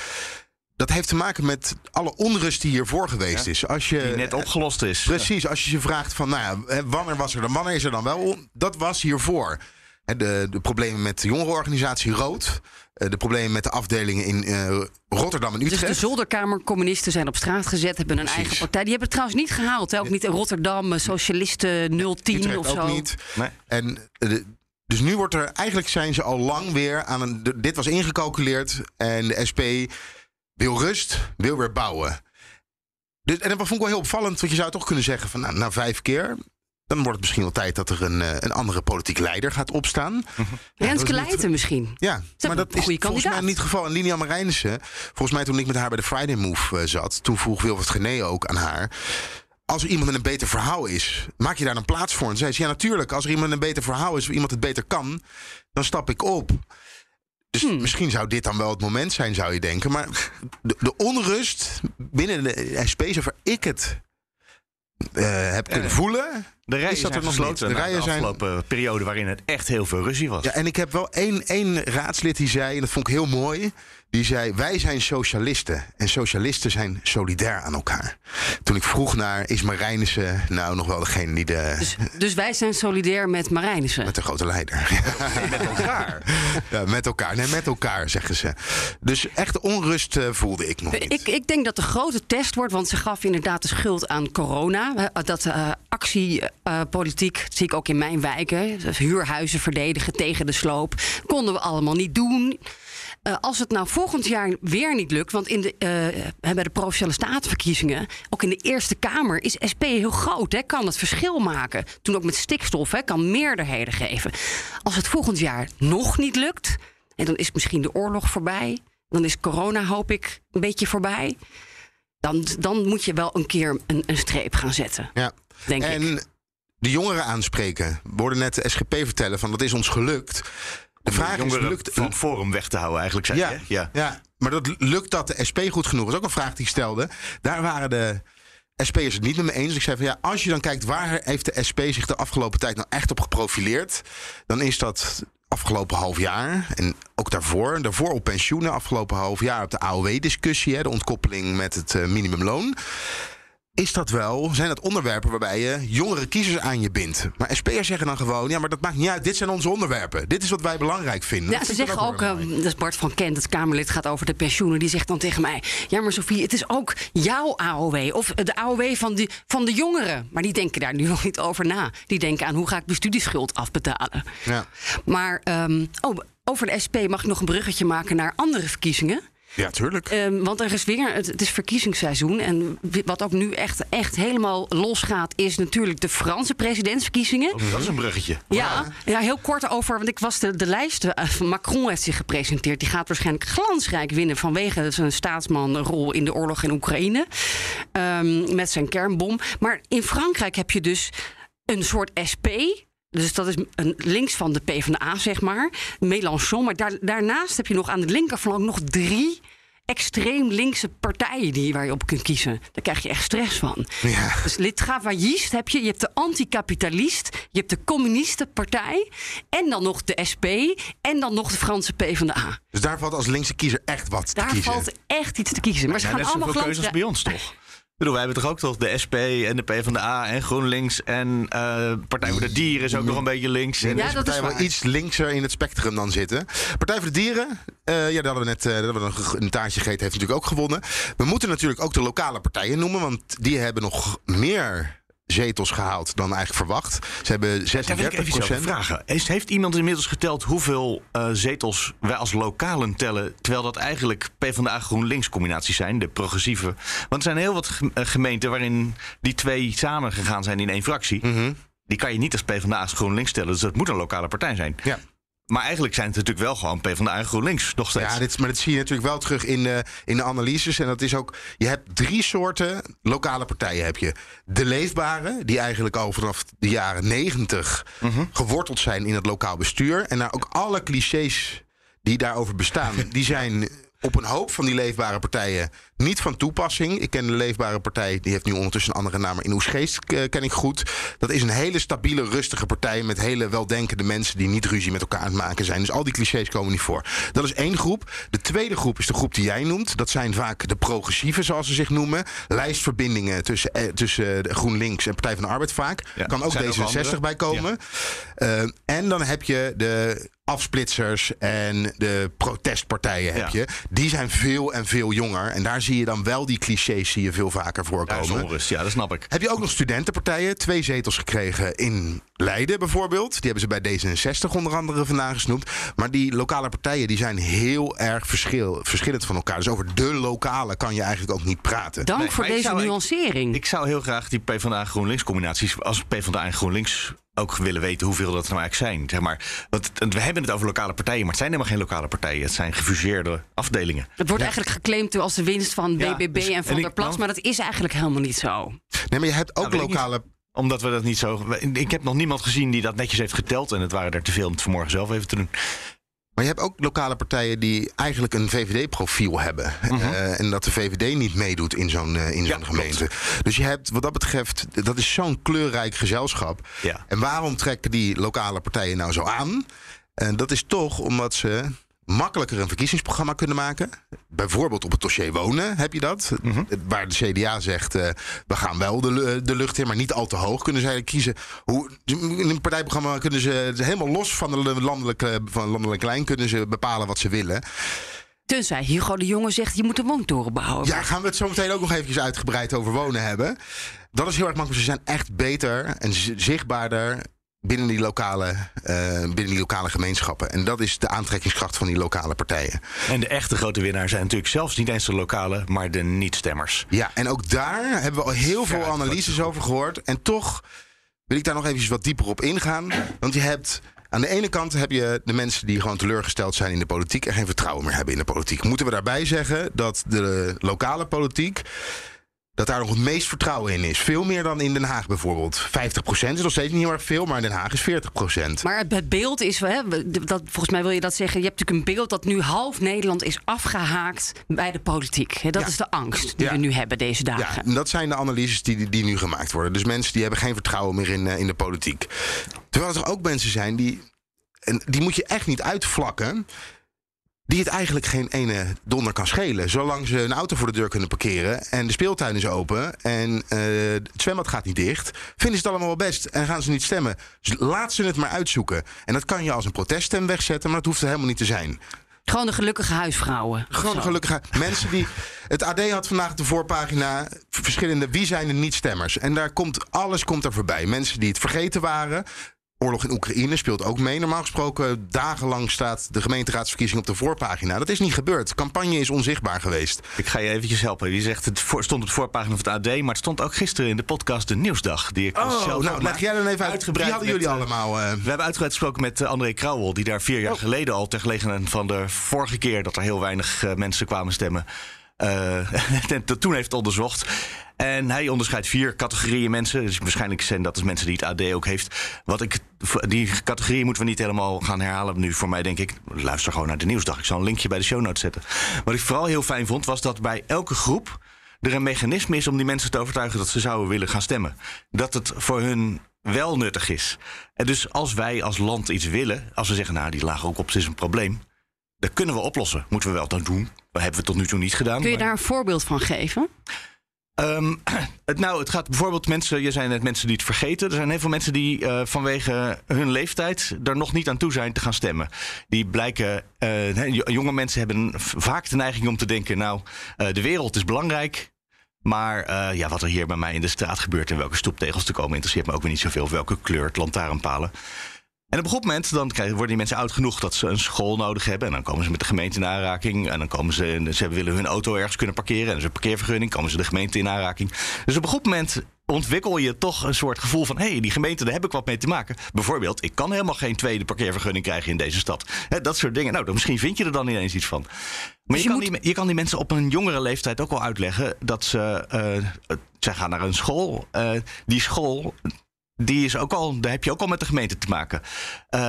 S5: Dat heeft te maken met alle onrust die hiervoor geweest is. Als je,
S3: die net opgelost is.
S5: Precies, als je je vraagt van, nou ja, wanneer was er dan, wanneer is er dan wel? Dat was hiervoor. De, de problemen met de jongerenorganisatie Rood. De problemen met de afdelingen in uh, Rotterdam en Utrecht.
S4: Dus de zolderkamercommunisten zijn op straat gezet, hebben een eigen partij. Die hebben het trouwens niet gehaald. Hè? Ook niet in Rotterdam, Socialisten 010
S5: Utrecht
S4: of zo.
S5: ook niet. Nee. En de, dus nu wordt er, eigenlijk zijn ze al lang weer aan een. Dit was ingecalculeerd en de SP wil rust, wil weer bouwen. Dus, en dat vond ik wel heel opvallend, want je zou toch kunnen zeggen van nou, na vijf keer. Dan wordt het misschien wel tijd dat er een, een andere politiek leider gaat opstaan. Mm
S4: -hmm. ja, Renske Leijten misschien.
S5: Ja, maar dat is volgens mij niet het geval. En Lilian Marijnissen, volgens mij toen ik met haar bij de Friday Move uh, zat... toen vroeg Wilfred Gené ook aan haar als er iemand met een beter verhaal is, maak je daar een plaats voor? En zei ze, ja natuurlijk, als er iemand een beter verhaal is... of iemand het beter kan, dan stap ik op. Dus hmm. misschien zou dit dan wel het moment zijn, zou je denken. Maar de, de onrust binnen de SP, zover ik het uh, heb kunnen uh, voelen.
S3: De rijen is dat er nog gesloten de, rijen de afgelopen zijn... periode waarin het echt heel veel ruzie was.
S5: Ja, en ik heb wel één, één raadslid die zei, en dat vond ik heel mooi... Die zei: Wij zijn socialisten. En socialisten zijn solidair aan elkaar. Toen ik vroeg naar: Is Marijnissen nou nog wel degene die de.
S4: Dus, dus wij zijn solidair met Marijnissen?
S5: Met de grote leider.
S3: met elkaar.
S5: Ja, met elkaar. Nee, met elkaar zeggen ze. Dus echt onrust uh, voelde ik nog. Niet.
S4: Ik, ik denk dat de grote test wordt, want ze gaf inderdaad de schuld aan corona. Dat uh, actiepolitiek, uh, zie ik ook in mijn wijken. Huurhuizen verdedigen tegen de sloop. Konden we allemaal niet doen. Uh, als het nou volgend jaar weer niet lukt, want in de, uh, bij de provinciale statenverkiezingen, ook in de Eerste Kamer, is SP heel groot. Hè, kan het verschil maken. Toen ook met stikstof, hè, kan meerderheden geven. Als het volgend jaar nog niet lukt, en dan is misschien de oorlog voorbij, dan is corona, hoop ik, een beetje voorbij. Dan, dan moet je wel een keer een, een streep gaan zetten.
S5: Ja.
S4: Denk
S5: en
S4: ik.
S5: de jongeren aanspreken. We hoorden net de SGP vertellen van dat is ons gelukt.
S3: De vraag is, lukt van Forum weg te houden, eigenlijk zei
S5: ja,
S3: je.
S5: Ja. ja, maar dat, lukt dat de SP goed genoeg? Dat is ook een vraag die ik stelde. Daar waren de SP'ers het niet met me eens. Ik zei van ja, als je dan kijkt waar heeft de SP zich de afgelopen tijd nou echt op geprofileerd, dan is dat afgelopen half jaar en ook daarvoor, daarvoor op pensioenen, afgelopen half jaar op de AOW-discussie, de ontkoppeling met het uh, minimumloon is dat wel, zijn dat onderwerpen waarbij je jongere kiezers aan je bindt. Maar SP'ers zeggen dan gewoon, ja, maar dat maakt niet uit. Dit zijn onze onderwerpen. Dit is wat wij belangrijk vinden.
S4: Ja, ze zeggen ook, uh, dat is Bart van Kent, het Kamerlid, gaat over de pensioenen. Die zegt dan tegen mij, ja, maar Sofie, het is ook jouw AOW. Of de AOW van de, van de jongeren. Maar die denken daar nu nog niet over na. Die denken aan, hoe ga ik mijn studieschuld afbetalen?
S5: Ja.
S4: Maar, um, oh, over de SP mag ik nog een bruggetje maken naar andere verkiezingen.
S5: Ja, tuurlijk.
S4: Um, want er is weer, het, het, is verkiezingsseizoen. En wat ook nu echt, echt helemaal losgaat, is natuurlijk de Franse presidentsverkiezingen.
S3: Oh, dat is een bruggetje.
S4: Ja, ja, heel kort over, want ik was de, de lijst eh, van Macron heeft zich gepresenteerd. Die gaat waarschijnlijk glansrijk winnen vanwege zijn staatsmanrol in de oorlog in Oekraïne. Um, met zijn kernbom. Maar in Frankrijk heb je dus een soort SP, dus dat is een, links van de PvdA, zeg maar. Mélenchon. Maar daar, daarnaast heb je nog aan de linkerflank nog drie extreem linkse partijen die, waar je op kunt kiezen. Daar krijg je echt stress van.
S5: Ja.
S4: Dus lidgavaïst heb je. Je hebt de anticapitalist. Je hebt de communistenpartij. En dan nog de SP. En dan nog de Franse PvdA.
S5: Dus daar valt als linkse kiezer echt wat te
S4: Daar
S5: kiezen.
S4: valt echt iets te kiezen. Maar ze
S3: Ja,
S4: gaan
S3: net
S4: allemaal
S3: keuzes bij ons toch? Bedoel, wij hebben toch ook toch de SP en de PvdA en GroenLinks en eh Partij voor de Dieren is ook nog een beetje links. En
S4: Ja,
S5: Deze
S4: dat is
S5: partij wel
S4: waar.
S5: iets linkser in het spectrum dan zitten. Partij voor de Dieren, eh, ja, daar hadden we net hebben we nog een taartje gegeten, heeft natuurlijk ook gewonnen. We moeten natuurlijk ook de lokale partijen noemen, want die hebben nog meer zetels gehaald dan eigenlijk verwacht. Ze hebben
S3: Daar wil ik
S5: 36
S3: even iets over vragen. Heeft iemand inmiddels geteld hoeveel eh, zetels wij als lokalen tellen... terwijl dat eigenlijk PvdA GroenLinks combinaties zijn, de progressieve? Want er zijn heel wat eh, gemeenten waarin die twee samen gegaan zijn in één fractie.
S5: Mhm.
S3: Die kan je niet als PvdA als GroenLinks stellen, dus dat moet een lokale partij zijn.
S5: Ja.
S3: Maar eigenlijk zijn het natuurlijk wel gewoon PvdA en GroenLinks nog steeds.
S5: Ja, dit, maar dat zie je natuurlijk wel terug in de, in de analyses. En dat is ook, je hebt drie soorten lokale partijen. Heb je de leefbare, die eigenlijk al vanaf de jaren negentig geworteld zijn in het lokaal bestuur. En daar ook alle clichés die daarover bestaan, die zijn op een hoop van die leefbare partijen niet van toepassing. Ik ken de leefbare partij, die heeft nu ondertussen een andere naam. Maar in Oesgeest eh, ken ik goed. Dat is een hele stabiele, rustige partij met hele weldenkende mensen die niet ruzie met elkaar aan het maken zijn. Dus al die clichés komen niet voor. Dat is één groep. De tweede groep is de groep die jij noemt. Dat zijn vaak de progressieven, zoals ze zich noemen. Lijstverbindingen tussen, eh, tussen GroenLinks en Partij van de Arbeid vaak.
S3: Ja,
S5: kan ook
S3: zijn ook
S5: D66
S3: andere.
S5: bij komen. Eh, en dan heb je de afsplitsers en de protestpartijen heb
S3: Ja.
S5: je. Die zijn veel en veel jonger. En daar zie je dan wel die clichés zie je veel vaker voorkomen.
S3: onrust, ja, dat snap ik.
S5: Heb je ook nog studentenpartijen? Twee zetels gekregen in Leiden bijvoorbeeld. Die hebben ze bij D66 onder andere vandaan gesnoept. Maar die lokale partijen die zijn heel erg verschil, verschillend van elkaar. Dus over de lokale kan je eigenlijk ook niet praten.
S4: Dank
S3: Nee,
S4: voor deze
S3: zou- ik-
S4: nuancering.
S3: Ik zou heel graag die PvdA GroenLinks combinaties als PvdA en GroenLinks ook willen weten hoeveel dat er nou eigenlijk zijn. Zeg maar. Want we hebben het over lokale partijen, maar het zijn helemaal geen lokale partijen. Het zijn gefuseerde afdelingen.
S4: het wordt eigenlijk geclaimd als de winst van
S3: Ja,
S4: BBB
S3: dus-
S4: en Van
S3: en
S4: der Plas. Maar dat is eigenlijk helemaal niet zo.
S5: Nee, maar je hebt ook
S3: Nou,
S5: lokale
S3: Omdat we dat niet zo. Ik heb nog niemand gezien die dat netjes heeft geteld. En het waren er te veel om het vanmorgen zelf even te doen.
S5: Maar je hebt ook lokale partijen die eigenlijk een VVD-profiel hebben. Eh, en dat de VVD niet meedoet in zo'n eh, in zo'n
S3: Mhm. Ja,
S5: gemeente. Dus je hebt wat dat betreft, dat is zo'n kleurrijk gezelschap.
S3: Ja.
S5: En waarom trekken die lokale partijen nou zo aan? En dat is toch omdat ze makkelijker een verkiezingsprogramma kunnen maken. Bijvoorbeeld op het dossier wonen heb je dat.
S3: Mhm.
S5: Waar de CDA zegt, eh, we gaan wel de, de lucht in, maar niet al te hoog. Kunnen zij kiezen. Hoe, in een partijprogramma kunnen ze helemaal los van de landelijke, van de landelijke lijn... kunnen ze bepalen wat ze willen.
S4: Tenzij Hugo de Jonge zegt, je moet een woontoren bouwen.
S5: Ja, gaan we het zo meteen ook nog eventjes uitgebreid over wonen hebben. Dat is heel erg makkelijk. Ze zijn echt beter en zi- zichtbaarder binnen die, lokale, eh, binnen die lokale gemeenschappen. En dat is de aantrekkingskracht van die lokale partijen.
S3: En de echte grote winnaar zijn natuurlijk zelfs niet eens de lokale, maar de niet-stemmers.
S5: Ja, en ook daar hebben we al heel veel analyses over gehoord. En toch wil ik daar nog eventjes wat dieper op ingaan. Want je hebt... Aan de ene kant heb je de mensen die gewoon teleurgesteld zijn in de politiek en geen vertrouwen meer hebben in de politiek. Moeten we daarbij zeggen dat de lokale politiek dat daar nog het meest vertrouwen in is. Veel meer dan in Den Haag bijvoorbeeld. 50% is nog steeds niet heel erg veel, maar in Den Haag is 40%.
S4: Maar het- beeld is, hè, dat, volgens mij wil je dat zeggen. Je hebt natuurlijk een beeld dat nu half Nederland is afgehaakt bij de politiek. Dat
S5: Ja.
S4: is de angst die
S5: Ja.
S4: we nu hebben deze
S5: Ja,
S4: dagen.
S5: en dat zijn de analyses die, die nu gemaakt worden. Dus mensen die hebben geen vertrouwen meer in, eh, in de politiek. Terwijl er ook mensen zijn die. En die moet je echt niet uitvlakken. Die het eigenlijk geen ene donder kan schelen. Zolang ze een auto voor de deur kunnen parkeren. En de speeltuin is open. En eh, het zwembad gaat niet dicht. Vinden ze het allemaal wel best. En gaan ze niet stemmen. Dus laat ze het maar uitzoeken. En dat kan je als een proteststem wegzetten. Maar dat hoeft er helemaal niet te zijn.
S4: Gewoon de gelukkige huisvrouwen.
S5: Gewoon
S4: Zo.
S5: gelukkig mensen die. Het AD had vandaag de voorpagina verschillende. Wie zijn de niet-stemmers? En daar komt alles komt er voorbij. Mensen die het vergeten waren. Oorlog in Oekraïne speelt ook mee. Normaal gesproken, dagenlang staat de gemeenteraadsverkiezing op de voorpagina. Dat is niet gebeurd. De campagne is onzichtbaar geweest.
S3: Ik ga je eventjes helpen. Je zegt het stond op de voorpagina van het AD, maar het stond ook gisteren in de podcast De Nieuwsdag. Die ik
S5: Oh,
S3: zelf
S5: nou, leg jij dan even uit.
S3: Uitgebreid
S5: Die hadden
S3: met,
S5: jullie
S3: eh,
S5: allemaal. eh,
S3: We hebben uitgebreid gesproken met eh, André Krauwel, die daar vier jaar
S5: Oh.
S3: geleden al ter gelegenheid van de vorige keer dat er heel weinig mensen kwamen stemmen. Eh, toen heeft onderzocht. En hij onderscheidt vier categorieën mensen. Dus waarschijnlijk zijn dat de mensen die het AD ook heeft. Wat ik, die categorieën moeten we niet helemaal gaan herhalen nu. Voor mij denk ik, luister gewoon naar de nieuwsdag. Ik zal een linkje bij de show notes zetten. Wat ik vooral heel fijn vond, was dat bij elke groep er een mechanisme is om die mensen te overtuigen dat ze zouden willen gaan stemmen. Dat het voor hun wel nuttig is. En dus als wij als land iets willen, als we zeggen, nou die lage ook is een probleem, dat kunnen we oplossen. Moeten we wel dan doen. Dat hebben we tot nu toe niet gedaan.
S4: Kun je daar een voorbeeld van geven?
S3: Ehm, het, nou, het gaat bijvoorbeeld mensen, je zijn net mensen die het vergeten. Er zijn heel veel mensen die uh, vanwege hun leeftijd er nog niet aan toe zijn te gaan stemmen. Die blijken, uh, jonge mensen hebben vaak de neiging om te denken: nou, uh, de wereld is belangrijk. Maar ja, wat er hier bij mij in de straat gebeurt en welke stoeptegels te komen, interesseert me ook weer niet zoveel. Of welke kleur het lantaarnpalen. En op een goed moment dan worden die mensen oud genoeg dat ze een school nodig hebben. En dan komen ze met de gemeente in aanraking. En dan komen ze, ze willen hun auto ergens kunnen parkeren. En dus een parkeervergunning, komen ze de gemeente in aanraking. Dus op een goed moment ontwikkel je toch een soort gevoel van... hé, hey, die gemeente, daar heb ik wat mee te maken. Bijvoorbeeld, ik kan helemaal geen tweede parkeervergunning krijgen in deze stad. dat soort dingen. Nou, dan misschien vind je er dan ineens iets van. Maar dus je, kan die, je kan die mensen op een jongere leeftijd ook wel uitleggen... dat ze, uh, zij gaan naar een school. Uh, die school, die is ook al, daar heb je ook al met de gemeente te maken. Uh,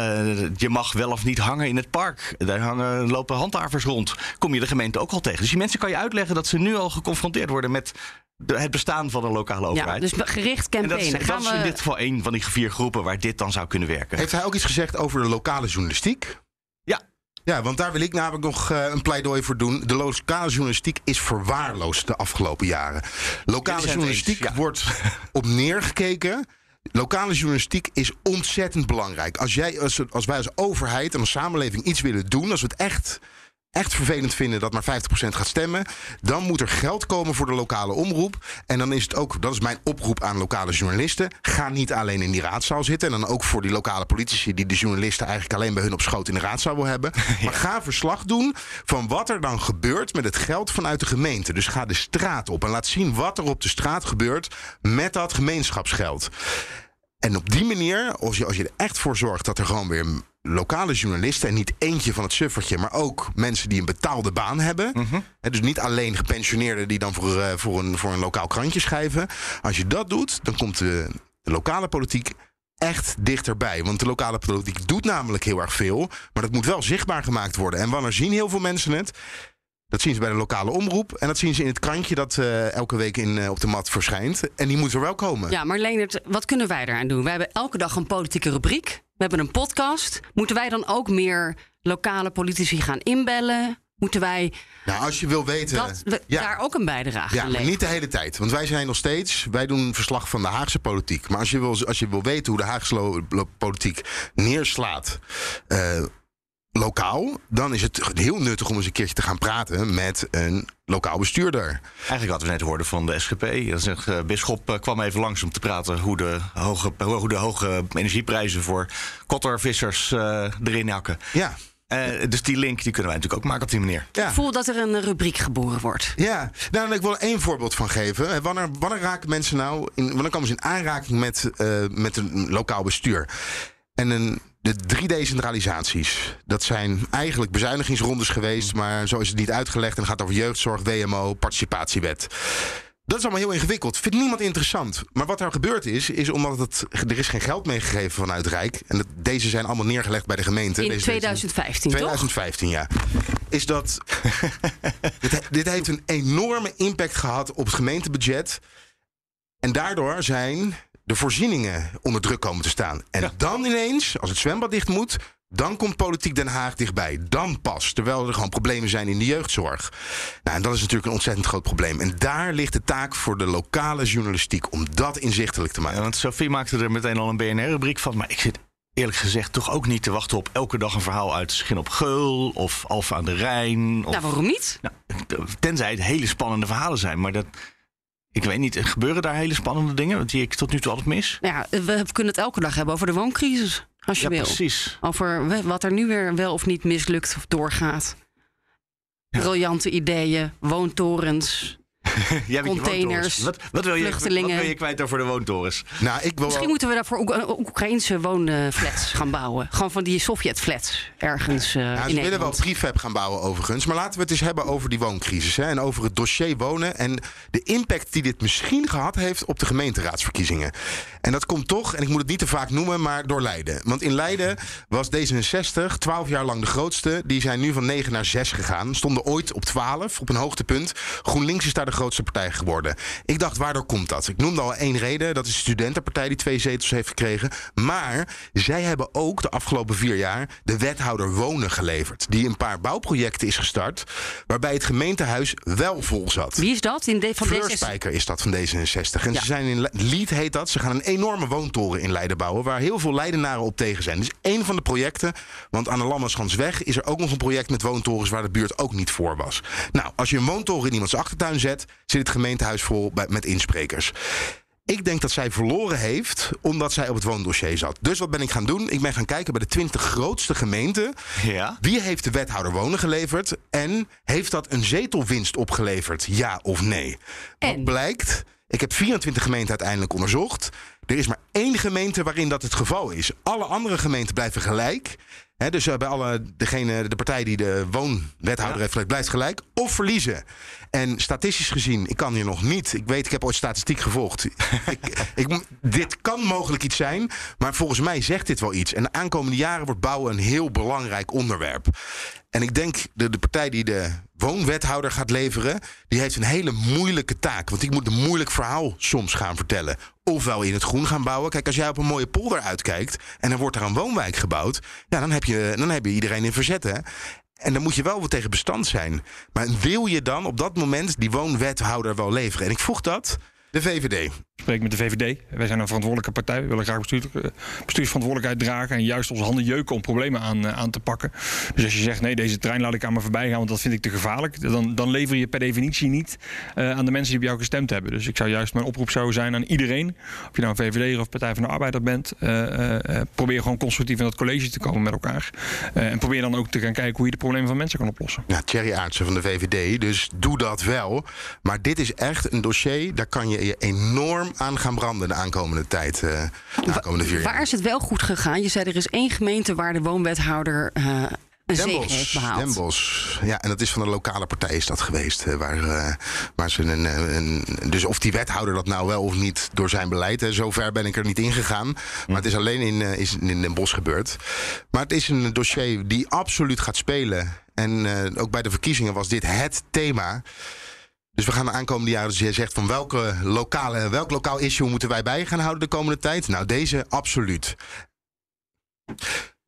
S3: je mag wel of niet hangen in het park. Daar hangen, lopen handhavers rond. Kom je de gemeente ook al tegen. Dus die mensen kan je uitleggen dat ze nu al geconfronteerd worden met de, het bestaan van een lokale overheid.
S4: Ja, dus gericht campaign.
S3: En dat is, dat is in dit geval één van die vier groepen waar dit dan zou kunnen werken.
S5: Heeft hij ook iets gezegd over de lokale journalistiek?
S3: Ja.
S5: Ja, want daar wil ik namelijk nog uh, een pleidooi voor doen. De lokale journalistiek is verwaarloosd de afgelopen jaren. Lokale journalistiek eens, ja. wordt op neergekeken Lokale journalistiek is ontzettend belangrijk. Als, jij, als, wij als overheid en als samenleving iets willen doen, als we het echt echt vervelend vinden dat maar 50% gaat stemmen, dan moet er geld komen voor de lokale omroep. En dan is het ook, dat is mijn oproep aan lokale journalisten, ga niet alleen in die raadzaal zitten. En dan ook voor die lokale politici die de journalisten eigenlijk alleen bij hun op schoot in de raadzaal wil hebben. Maar ga verslag doen van wat er dan gebeurt met het geld vanuit de gemeente. Dus ga de straat op en laat zien wat er op de straat gebeurt met dat gemeenschapsgeld. En op die manier, als je, als je er echt voor zorgt dat er gewoon weer lokale journalisten, en niet eentje van het suffertje, maar ook mensen die een betaalde baan hebben. Mm dus niet alleen gepensioneerden die dan voor, uh, voor, een, voor een lokaal krantje schrijven. Als je dat doet, dan komt de, de lokale politiek echt dichterbij. Want de lokale politiek doet namelijk heel erg veel. Maar dat moet wel zichtbaar gemaakt worden. En wanneer zien heel veel mensen het? Dat zien ze bij de lokale omroep. En dat zien ze in het krantje dat uh, elke week in, uh, op de mat verschijnt. En die moet er wel komen.
S4: Ja, maar Leonard, wat kunnen wij eraan doen? Wij hebben elke dag een politieke rubriek. We hebben een podcast. Moeten wij dan ook meer lokale politici gaan inbellen? Moeten wij.
S5: Nou, als je wil weten.
S4: Dat we
S5: ja.
S4: daar ook een bijdrage
S5: ja,
S4: aan
S5: maar niet de hele tijd. Want wij zijn nog steeds. Wij doen verslag van de Haagse politiek. Maar als je wil, als je wil weten hoe de Haagse politiek neerslaat. Uh, lokaal, dan is het heel nuttig om eens een keertje te gaan praten met een lokaal bestuurder.
S3: Eigenlijk hadden we net hoorden van de SGP. De uh, bisschop uh, kwam even langs om te praten hoe de hoge, hoe de hoge energieprijzen voor kottervissers uh, erin hakken.
S5: Ja.
S3: dus die link die kunnen wij natuurlijk ook maken op die manier.
S4: Ja. Ik voel dat er een rubriek geboren wordt.
S5: Ja, nou, ik wil er één voorbeeld van geven. Wanneer, wanneer raken mensen nou, in, wanneer komen ze in aanraking met, met een lokaal bestuur? En een de drie decentralisaties. Dat zijn eigenlijk bezuinigingsrondes geweest, maar zo is het niet uitgelegd. En het gaat over jeugdzorg, WMO, participatiewet. Dat is allemaal heel ingewikkeld. Vindt niemand interessant. Maar wat er gebeurd is, is omdat het, er is geen geld meegegeven vanuit Rijk. En deze zijn allemaal neergelegd bij de gemeente.
S4: In
S5: deze
S4: 2015,
S5: 2015, ja. Is dat. dit, dit heeft een enorme impact gehad op het gemeentebudget. En daardoor zijn de voorzieningen onder druk komen te staan. En dan ineens, als het zwembad dicht moet, dan komt politiek Den Haag dichtbij. Dan pas. Terwijl er gewoon problemen zijn in de jeugdzorg. Nou, en dat is natuurlijk een ontzettend groot probleem. En daar ligt de taak voor de lokale journalistiek om dat inzichtelijk te maken.
S3: Ja, want Sophie maakte er meteen al een BNR-rubriek van. Maar ik zit eerlijk gezegd toch ook niet te wachten op elke dag een verhaal uit Schin op Geul of Alfa aan de Rijn. Of,
S4: nou, waarom niet?
S3: Nou, tenzij het hele spannende verhalen zijn. Maar dat, ik weet niet, gebeuren daar hele spannende dingen die ik tot nu toe altijd mis?
S4: Ja, we kunnen het elke dag hebben over de wooncrisis, als je
S3: ja,
S4: wil.
S3: precies.
S4: Over wat er nu weer wel of niet mislukt of doorgaat. Ja. Briljante ideeën, woontorens.
S3: Jij
S4: containers.
S3: Wat, wat, wil je, wat
S4: vluchtelingen.
S3: wil je kwijt over de woontorens?
S5: Nou, ik wil
S4: Misschien
S5: wel-
S4: moeten we daarvoor ook Oek- Oekraïnse woonflats gaan bouwen. Gewoon van die Sovjet-flats ergens eh
S5: Ja,
S4: in
S5: ze willen wel prefab gaan bouwen overigens. Maar laten we het eens hebben over die wooncrisis. Hè, en over het dossier wonen. En de impact die dit misschien gehad heeft op de gemeenteraadsverkiezingen. En dat komt toch, en ik moet het niet te vaak noemen, maar door Leiden. Want in Leiden was D66 12 jaar lang de grootste. Die zijn nu van 9 naar 6 gegaan. Stonden ooit op 12, op een hoogtepunt. GroenLinks is daar de grootste partij geworden. Ik dacht, waardoor komt dat? Ik noemde al één reden. Dat is de studentenpartij die twee zetels heeft gekregen. Maar zij hebben ook de afgelopen vier jaar de wethouder wonen geleverd. Die een paar bouwprojecten is gestart. Waarbij het gemeentehuis wel vol zat.
S4: Wie is dat? In de, van
S5: Fleur
S4: D66?
S5: Spijker is dat van D66. En
S4: Ja.
S5: ze zijn in Lied heet dat. Ze gaan een enorme woontoren in Leiden bouwen. Waar heel veel Leidenaren op tegen zijn. Dus één van de projecten. Want aan de Lammerschansweg is er ook nog een project met woontorens. waar de buurt ook niet voor was. Nou, als je een woontoren in iemands achtertuin zet. Zit het gemeentehuis vol bij, met insprekers. Ik denk dat zij verloren heeft omdat zij op het woondossier zat. Dus wat ben ik gaan doen? Ik ben gaan kijken bij de 20 grootste gemeenten.
S3: Ja.
S5: Wie heeft de wethouder wonen geleverd? En heeft dat een zetelwinst opgeleverd? Ja of nee? Wat blijkt? Ik heb 24 gemeenten uiteindelijk onderzocht. Er is maar één gemeente waarin dat het geval is. Alle andere gemeenten blijven gelijk. Dus eh, bij alle, degene, de partij die de woonwethouder heeft, blijft gelijk. Of verliezen. En statistisch gezien, ik kan hier nog niet. Ik weet, ik heb ooit statistiek gevolgd. ik, dit kan mogelijk iets zijn. Maar volgens mij zegt dit wel iets. En de aankomende jaren wordt bouwen een heel belangrijk onderwerp. En ik denk de, de partij die de woonwethouder gaat leveren, die heeft een hele moeilijke taak. Want die moet een moeilijk verhaal soms gaan vertellen. Ofwel in het groen gaan bouwen. Kijk, als jij op een mooie polder uitkijkt en er wordt daar een woonwijk gebouwd, ja, dan heb je, dan heb je iedereen in verzet. Hè? En dan moet je wel weer tegen bestand zijn. Maar wil je dan op dat moment die woonwethouder wel leveren? En ik vroeg dat de VVD.
S8: Spreek met de VVD. Wij zijn een verantwoordelijke partij. We willen graag bestuur, eh, bestuursverantwoordelijkheid dragen. En juist onze handen jeuken om problemen aan, eh, aan te pakken. Dus als je zegt, nee, deze trein laat ik aan me voorbij gaan, want dat vind ik te gevaarlijk. Dan, dan lever je per definitie niet eh, aan de mensen die op jou gestemd hebben. Dus ik zou juist, mijn oproep zou zijn aan iedereen. Of je nou een VVD of Partij van de Arbeider bent. probeer gewoon constructief in dat college te komen met elkaar. En probeer dan ook te gaan kijken hoe je de problemen van mensen kan oplossen.
S5: Ja, Thierry Aartsen van de VVD, dus doe dat wel. Maar dit is echt een dossier, daar kan je je enorm aan gaan branden de aankomende tijd. eh, de aankomende vier jaar.
S4: Waar is het wel goed gegaan? Je zei er is één gemeente waar de woonwethouder eh, een zege heeft
S5: Bosch,
S4: behaald.
S5: Den Bosch. Ja, en dat is van de lokale partij is dat geweest. eh, Waar, waar ze een, een, dus of die wethouder dat nou wel of niet door zijn beleid. Hè, zover ben ik er niet ingegaan. Maar het is alleen in, is in Den Bosch gebeurd. Maar het is een dossier die absoluut gaat spelen. En ook bij de verkiezingen was dit het thema. Dus we gaan de aankomende jaren, dus je zegt van welke lokale, welk lokaal issue moeten wij bij gaan houden de komende tijd? Nou, deze absoluut.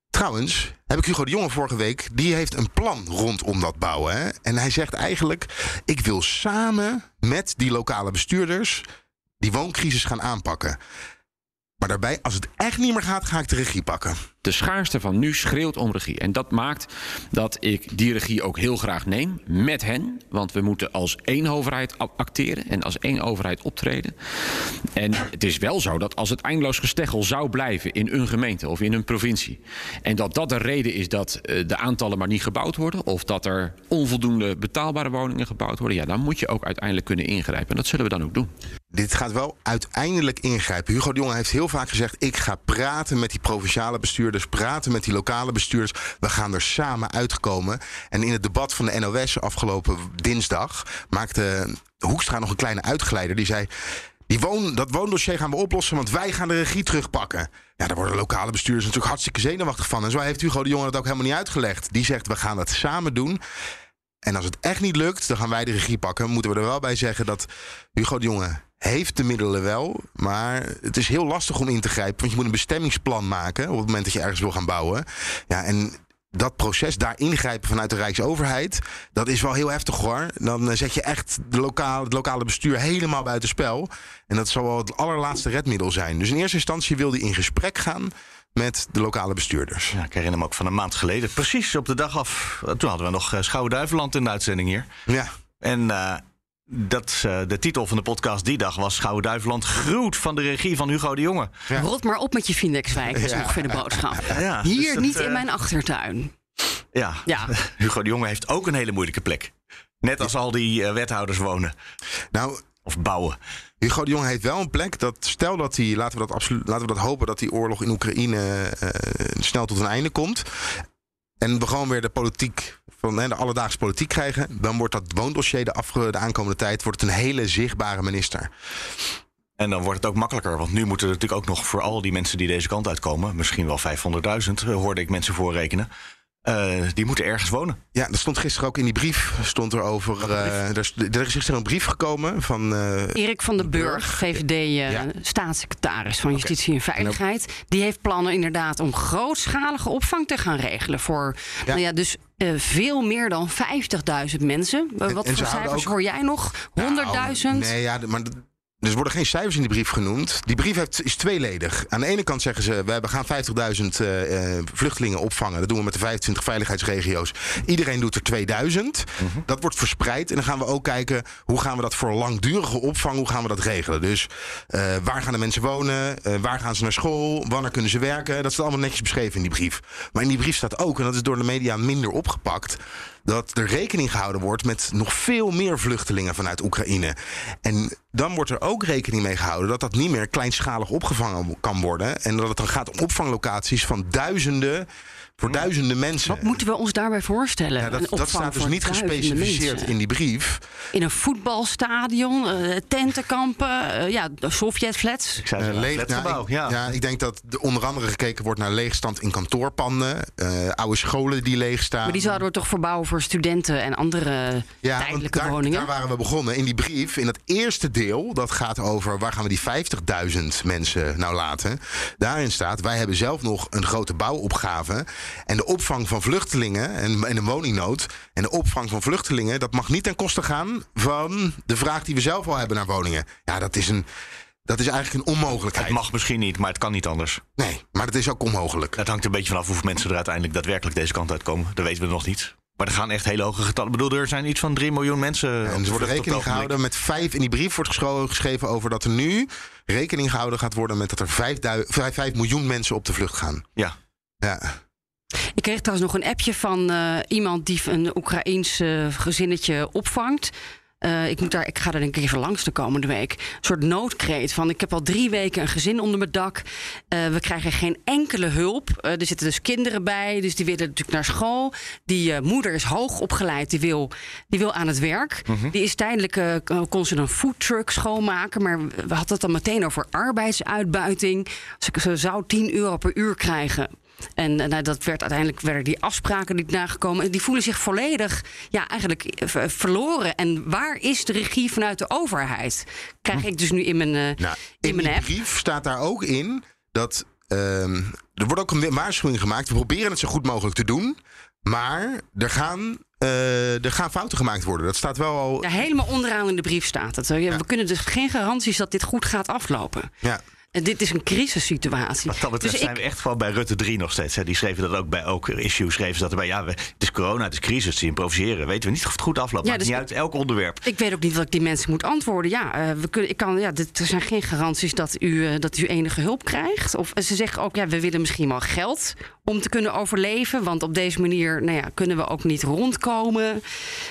S5: Trouwens, heb ik Hugo de Jonge vorige week, die heeft een plan rondom dat bouwen. Hè? En hij zegt eigenlijk, ik wil samen met die lokale bestuurders die wooncrisis gaan aanpakken. Maar daarbij, als het echt niet meer gaat, ga ik de regie pakken.
S11: De schaarste van nu schreeuwt om regie. En dat maakt dat ik die regie ook heel graag neem met hen. Want we moeten als één overheid acteren en als één overheid optreden. En het is wel zo dat als het eindeloos gesteggel zou blijven in een gemeente of in een provincie. En dat dat de reden is dat eh, de aantallen maar niet gebouwd worden. Of dat er onvoldoende betaalbare woningen gebouwd worden. Ja, dan moet je ook uiteindelijk kunnen ingrijpen. En dat zullen we dan ook doen.
S5: Dit gaat wel uiteindelijk ingrijpen. Hugo de Jonge heeft heel vaak gezegd: ik ga praten met die provinciale bestuurders, praten met die lokale bestuurders. We gaan er samen uitkomen. En in het debat van de NOS afgelopen dinsdag maakte Hoekstra nog een kleine uitgeleider. Die zei. Die woon, dat woondossier gaan we oplossen, want wij gaan de regie terugpakken. Ja, daar worden lokale bestuurders natuurlijk hartstikke zenuwachtig van. En zo heeft Hugo de Jonge het ook helemaal niet uitgelegd. Die zegt, we gaan dat samen doen. En als het echt niet lukt, dan gaan wij de regie pakken. Moeten we er wel bij zeggen dat Hugo de Jonge heeft de middelen wel. Maar het is heel lastig om in te grijpen. Want je moet een bestemmingsplan maken op het moment dat je ergens wil gaan bouwen. Ja, en dat proces, daar ingrijpen vanuit de Rijksoverheid, dat is wel heel heftig hoor. Dan eh, zet je echt de lokale, het lokale bestuur helemaal buiten spel. En dat zal wel het allerlaatste redmiddel zijn. Dus in eerste instantie wil hij in gesprek gaan met de lokale bestuurders.
S3: Ja, ik herinner me ook van een maand geleden. Precies op de dag af. Toen hadden we nog eh, Schouwen-Duiveland in de uitzending hier.
S5: Ja.
S3: En eh, dat, eh, de titel van de podcast die dag was Schouwen-Duiveland gruwt van de regie van Hugo de Jonge.
S4: Rot maar op met je Phoenixwijk, is
S3: Ja.
S4: ongeveer de boodschap.
S3: Ja, dus
S4: Hier
S3: dat,
S4: niet
S3: eh,
S4: in mijn achtertuin.
S3: Ja.
S4: Ja.
S3: Hugo de Jonge heeft ook een hele moeilijke plek. Net als al die eh, wethouders wonen.
S5: Nou,
S3: of bouwen.
S5: Hugo de Jong heeft wel een plek dat stel dat hij, laten we dat absoluut, laten we dat hopen dat die oorlog in Oekraïne eh, snel tot een einde komt. En we gewoon weer de politiek van de alledaagse politiek krijgen, dan wordt dat woondossier de, afge, de aankomende tijd wordt het een hele zichtbare minister.
S3: En dan wordt het ook makkelijker. Want nu moeten er natuurlijk ook nog voor al die mensen die deze kant uitkomen, misschien wel 500.000, eh, hoorde ik mensen voorrekenen. Uh, die moeten ergens wonen.
S5: Ja, er stond gisteren ook in die brief stond er over. Uh, er, is, er is gisteren een brief gekomen van. Uh,
S4: Erik van den Burg, VVD-staatssecretaris van Justitie en Veiligheid. Die heeft plannen inderdaad om grootschalige opvang te gaan regelen. Voor ja. Nou ja, dus veel meer dan 50.000 mensen. Wat en, en voor cijfers ook, hoor jij nog? 100.000?
S5: Nou, nee, ja, maar er worden geen cijfers in die brief genoemd. Die brief heeft, is tweeledig. Aan de ene kant zeggen ze: we gaan 50.000 uh, vluchtelingen opvangen. Dat doen we met de 25 veiligheidsregio's. Iedereen doet er 2000. Mhm. Dat wordt verspreid. En dan gaan we ook kijken hoe gaan we dat voor langdurige opvang, hoe gaan we dat regelen. Dus uh, waar gaan de mensen wonen? Uh, waar gaan ze naar school? Wanneer kunnen ze werken? Dat is allemaal netjes beschreven in die brief. Maar in die brief staat ook, en dat is door de media minder opgepakt dat er rekening gehouden wordt met nog veel meer vluchtelingen vanuit Oekraïne. En dan wordt er ook rekening mee gehouden dat dat niet meer kleinschalig opgevangen kan worden. En dat het dan gaat om opvanglocaties van duizenden voor duizenden mensen.
S4: Wat moeten we ons daarbij voorstellen?
S5: Ja, dat, dat staat dus niet gespecificeerd
S4: mensen.
S5: in die brief.
S4: In een voetbalstadion, uh, tentenkampen, uh, ja, Sovjetflats.
S3: Ik zei uh, leeg,
S5: nou, ik, ja. ja. ik denk dat de, onder andere gekeken wordt naar leegstand in kantoorpanden, oude scholen die leeg staan.
S4: Maar die zouden we toch verbouwen voor studenten en andere
S5: ja,
S4: tijdelijke
S5: daar,
S4: woningen?
S5: Daar waren we begonnen. In die brief, in het eerste deel, dat gaat over waar gaan we die 50.000 mensen nou laten. Daarin staat, wij hebben zelf nog een grote bouwopgave. En de opvang van vluchtelingen en, en de woningnood. En de opvang van vluchtelingen, dat mag niet ten koste gaan van de vraag die we zelf al hebben naar woningen. Ja, dat is een. Dat is eigenlijk een onmogelijkheid.
S3: Het mag misschien niet, maar het kan niet anders.
S5: Nee, maar het is ook onmogelijk.
S3: Het hangt een beetje vanaf hoeveel mensen er uiteindelijk daadwerkelijk deze kant uitkomen. Dat weten we nog niet. Maar er gaan echt hele hoge getallen. Ik bedoel, er zijn iets van 3 miljoen mensen.
S5: En er wordt rekening gehouden met vijf. In die brief wordt geschreven over dat er nu rekening gehouden gaat worden met dat er 5, 5 miljoen mensen op de vlucht gaan.
S3: Ja.
S5: Ja.
S4: Ik kreeg trouwens nog een appje van uh, iemand die een Oekraïens uh, gezinnetje opvangt. Uh, ik, moet daar, ik ga daar denk ik even langs de komende week. Een soort noodkreet van ik heb al drie weken een gezin onder mijn dak. we krijgen geen enkele hulp. er zitten dus kinderen bij, dus die willen natuurlijk naar school. Die moeder is hoog opgeleid, die wil, die wil aan het werk. -hmm. Die is tijdelijk, kon ze een foodtruck schoonmaken. Maar we hadden het dan meteen over arbeidsuitbuiting. Ze, ze zou 10 euro per uur krijgen. En nou, dat werd uiteindelijk werden die afspraken niet nagekomen. En die voelen zich volledig ja, eigenlijk verloren. En waar is de regie vanuit de overheid? Krijg ik dus nu in mijn, uh,
S5: nou,
S4: in,
S5: in
S4: mijn app.
S5: brief staat daar ook in dat. Uh, er wordt ook een waarschuwing gemaakt. We proberen het zo goed mogelijk te doen. Maar er gaan uh, er gaan fouten gemaakt worden. Dat staat wel al.
S4: Ja, helemaal onderaan in de brief staat het. Ja. We kunnen dus geen garanties dat dit goed gaat aflopen.
S5: Ja.
S4: Dit is een crisissituatie.
S3: Wat dat betreft dus zijn ik... we echt gewoon bij Rutte 3 nog steeds. Hè. Die schreven dat ook bij ook issues. Schreven ze dat erbij. Ja, we, het is corona, het is crisis. Ze improviseren. Weten we niet of het goed afloopt. Ja, Maakt dus niet uit elk onderwerp.
S4: Ik weet ook niet wat ik die mensen moet antwoorden. Ja, uh, we kunnen, ik kan, ja dit, er zijn geen garanties dat u, uh, dat u enige hulp krijgt. Of ze zeggen ook, ja, we willen misschien wel geld om te kunnen overleven. Want op deze manier nou ja, kunnen we ook niet rondkomen.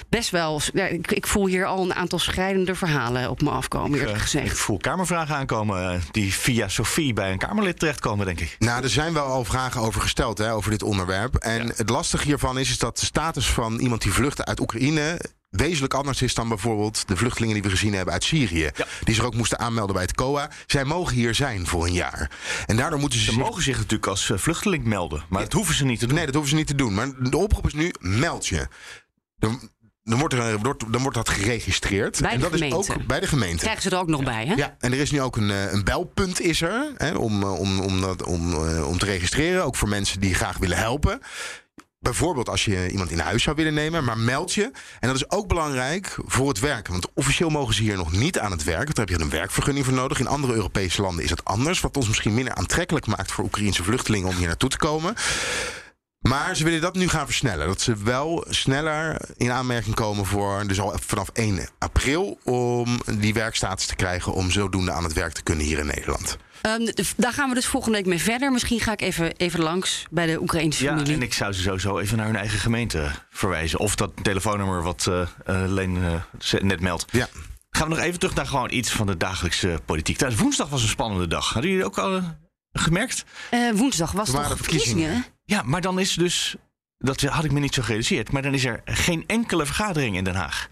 S4: Best wel. Ja, ik, ik, voel hier al een aantal schrijnende verhalen op me afkomen, eerlijk gezegd.
S3: Ik voel Kamervragen aankomen die via Sofie bij een Kamerlid terechtkomen, denk ik.
S5: Nou, er zijn wel al vragen over gesteld hè, over dit onderwerp. En ja. het lastige hiervan is, is dat de status van iemand die vluchtte uit Oekraïne wezenlijk anders is dan bijvoorbeeld de vluchtelingen die we gezien hebben uit Syrië. Ja. Die zich ook moesten aanmelden bij het COA. Zij mogen hier zijn voor een jaar. En daardoor moeten ze.
S3: Ze zich... mogen zich natuurlijk als vluchteling melden. Maar ja. dat hoeven ze niet te doen.
S5: Nee, dat hoeven ze niet te doen. Maar de oproep is nu: meld je. Dan, wordt, er, dan wordt dat geregistreerd.
S4: Bij de
S5: en dat
S4: gemeente.
S5: is ook bij de gemeente.
S4: Krijgen ze er ook nog bij, hè?
S5: Ja, en er is nu ook een, een belpunt is er, hè, om, om, om, dat, om, om te registreren. Ook voor mensen die graag willen helpen. Bijvoorbeeld als je iemand in huis zou willen nemen, maar meld je. En dat is ook belangrijk voor het werken. Want officieel mogen ze hier nog niet aan het werk. Daar heb je een werkvergunning voor nodig. In andere Europese landen is het anders. Wat ons misschien minder aantrekkelijk maakt voor Oekraïnse vluchtelingen om hier naartoe te komen. Maar ze willen dat nu gaan versnellen. Dat ze wel sneller in aanmerking komen voor, dus al vanaf 1 april, om die werkstatus te krijgen om zodoende aan het werk te kunnen hier in Nederland.
S4: Ehm, daar gaan we dus volgende week mee verder. Misschien ga ik even, even langs bij de Oekraïnse
S3: Ja,
S4: familie.
S3: en ik zou ze sowieso even naar hun eigen gemeente verwijzen. Of dat telefoonnummer wat eh eh, Leen eh, net meldt.
S5: Ja.
S3: Gaan we nog even terug naar gewoon iets van de dagelijkse politiek. Thuis, woensdag was een spannende dag. Hadden jullie ook al gemerkt?
S4: Eh, woensdag was
S3: waren
S4: toch
S3: verkiezingen.
S4: verkiezingen?
S3: Ja, maar dan is dus... Dat had ik me niet zo gerealiseerd. Maar dan is er geen enkele vergadering in Den Haag.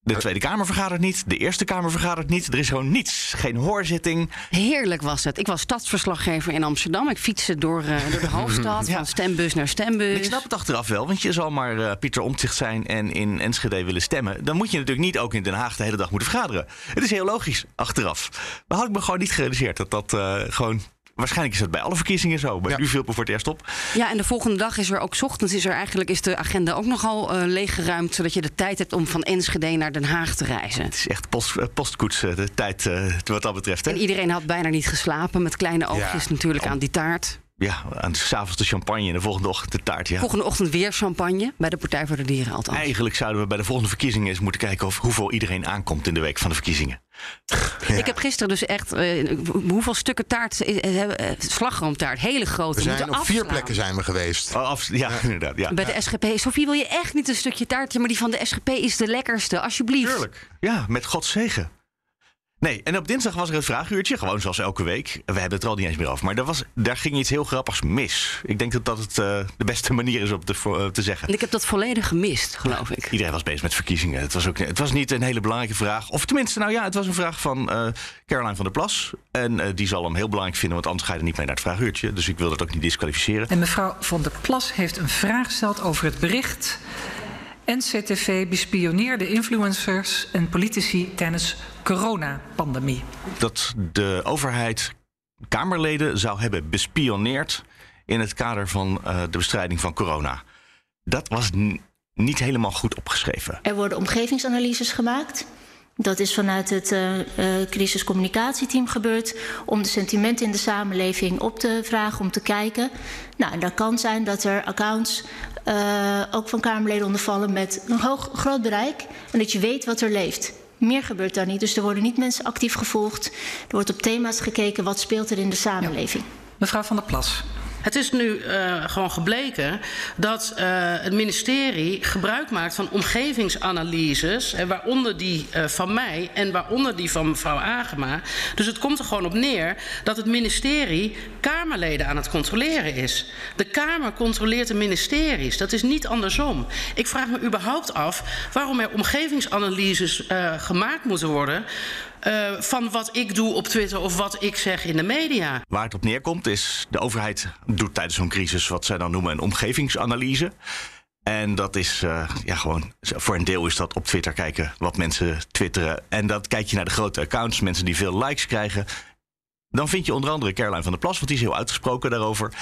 S3: De Tweede Kamer vergadert niet. De Eerste Kamer vergadert niet. Er is gewoon niets. Geen hoorzitting.
S4: Heerlijk was het. Ik was stadsverslaggever in Amsterdam. Ik fietste door, eh, door de hoofdstad,
S3: Ja.
S4: van stembus naar stembus.
S3: Ik snap het achteraf wel, want je zal maar eh, Pieter Omtzigt zijn en in Enschede willen stemmen. Dan moet je natuurlijk niet ook in Den Haag de hele dag moeten vergaderen. Het is heel logisch achteraf. Maar had ik me gewoon niet gerealiseerd dat dat eh, gewoon. Waarschijnlijk is dat bij alle verkiezingen zo. Maar nu viel voor het eerst op.
S4: Ja, en de volgende dag is er ook 's ochtends is er eigenlijk is de agenda ook nogal eh leeggeruimd, zodat je de tijd hebt om van Enschede naar Den Haag te reizen.
S3: Het is echt post, eh, postkoets eh, de tijd eh, wat dat betreft. Hè?
S4: En iedereen had bijna niet geslapen met kleine oogjes natuurlijk aan die taart.
S3: Ja, aan s'avonds de champagne en de volgende ochtend de taart. Ja.
S4: Volgende ochtend weer champagne bij de Partij voor de Dieren althans.
S3: Eigenlijk zouden we bij de volgende verkiezingen eens moeten kijken of hoeveel iedereen aankomt in de week van de verkiezingen.
S4: Ik heb gisteren dus echt eh, hoeveel stukken taart eh, eh, slagroomtaart, hele grote.
S5: We zijn
S4: moeten
S5: op vier plekken zijn we geweest.
S3: Oh, af, ja, inderdaad. Ja.
S4: Bij de SGP. Sofie, wil je echt niet een stukje taart? Ja, maar die van de SGP is de lekkerste, alsjeblieft.
S3: Tuurlijk. Ja, met Gods zegen. Nee, en op dinsdag was er het vraaguurtje, gewoon zoals elke week. We hebben het er al niet eens meer over. Maar daar, was, daar ging iets heel grappigs mis. Ik denk dat dat het, eh, de beste manier is om te, eh, te zeggen.
S4: En ik heb dat volledig gemist, geloof ik.
S3: Iedereen was bezig met verkiezingen. Het was, ook, het was niet een hele belangrijke vraag. Of tenminste, nou ja, het was een vraag van eh Caroline van der Plas. En eh, die zal hem heel belangrijk vinden, want anders ga je er niet mee naar het vraaguurtje. Dus ik wil dat ook niet disqualificeren.
S12: En mevrouw van der Plas heeft een vraag gesteld over het bericht. NCTV bespioneerde influencers en politici tijdens coronapandemie.
S3: dat de overheid Kamerleden zou hebben bespioneerd in het kader van eh, de bestrijding van corona. Dat was niet helemaal goed opgeschreven.
S13: Er worden omgevingsanalyses gemaakt. Dat is vanuit het eh, crisiscommunicatieteam gebeurd om de sentimenten in de samenleving op te vragen, om te kijken. Nou, en dat kan zijn dat er accounts eh, ook van Kamerleden ondervallen met een hoog, groot bereik en dat je weet wat er leeft. Meer gebeurt daar niet, dus er worden niet mensen actief gevolgd. Er wordt op thema's gekeken, wat speelt er in de samenleving.
S12: Mevrouw van der Plas.
S14: Het is nu uh, gewoon gebleken dat uh, het ministerie gebruik maakt van omgevingsanalyses, en waaronder die uh, van mij en waaronder die van mevrouw Agema. Dus het komt er gewoon op neer dat het ministerie Kamerleden aan het controleren is. De Kamer controleert de ministeries. Dat is niet andersom. Ik vraag me überhaupt af waarom er omgevingsanalyses gemaakt moeten worden. Uh, van wat ik doe op Twitter of wat ik zeg in de media.
S3: Waar het op neerkomt is, de overheid doet tijdens zo'n crisis wat zij dan noemen een omgevingsanalyse. En dat is uh, ja, gewoon, voor een deel is dat op Twitter kijken wat mensen twitteren. En dat kijk je naar de grote accounts, mensen die veel likes krijgen. Dan vind je onder andere Caroline van der Plas, want die is heel uitgesproken daarover.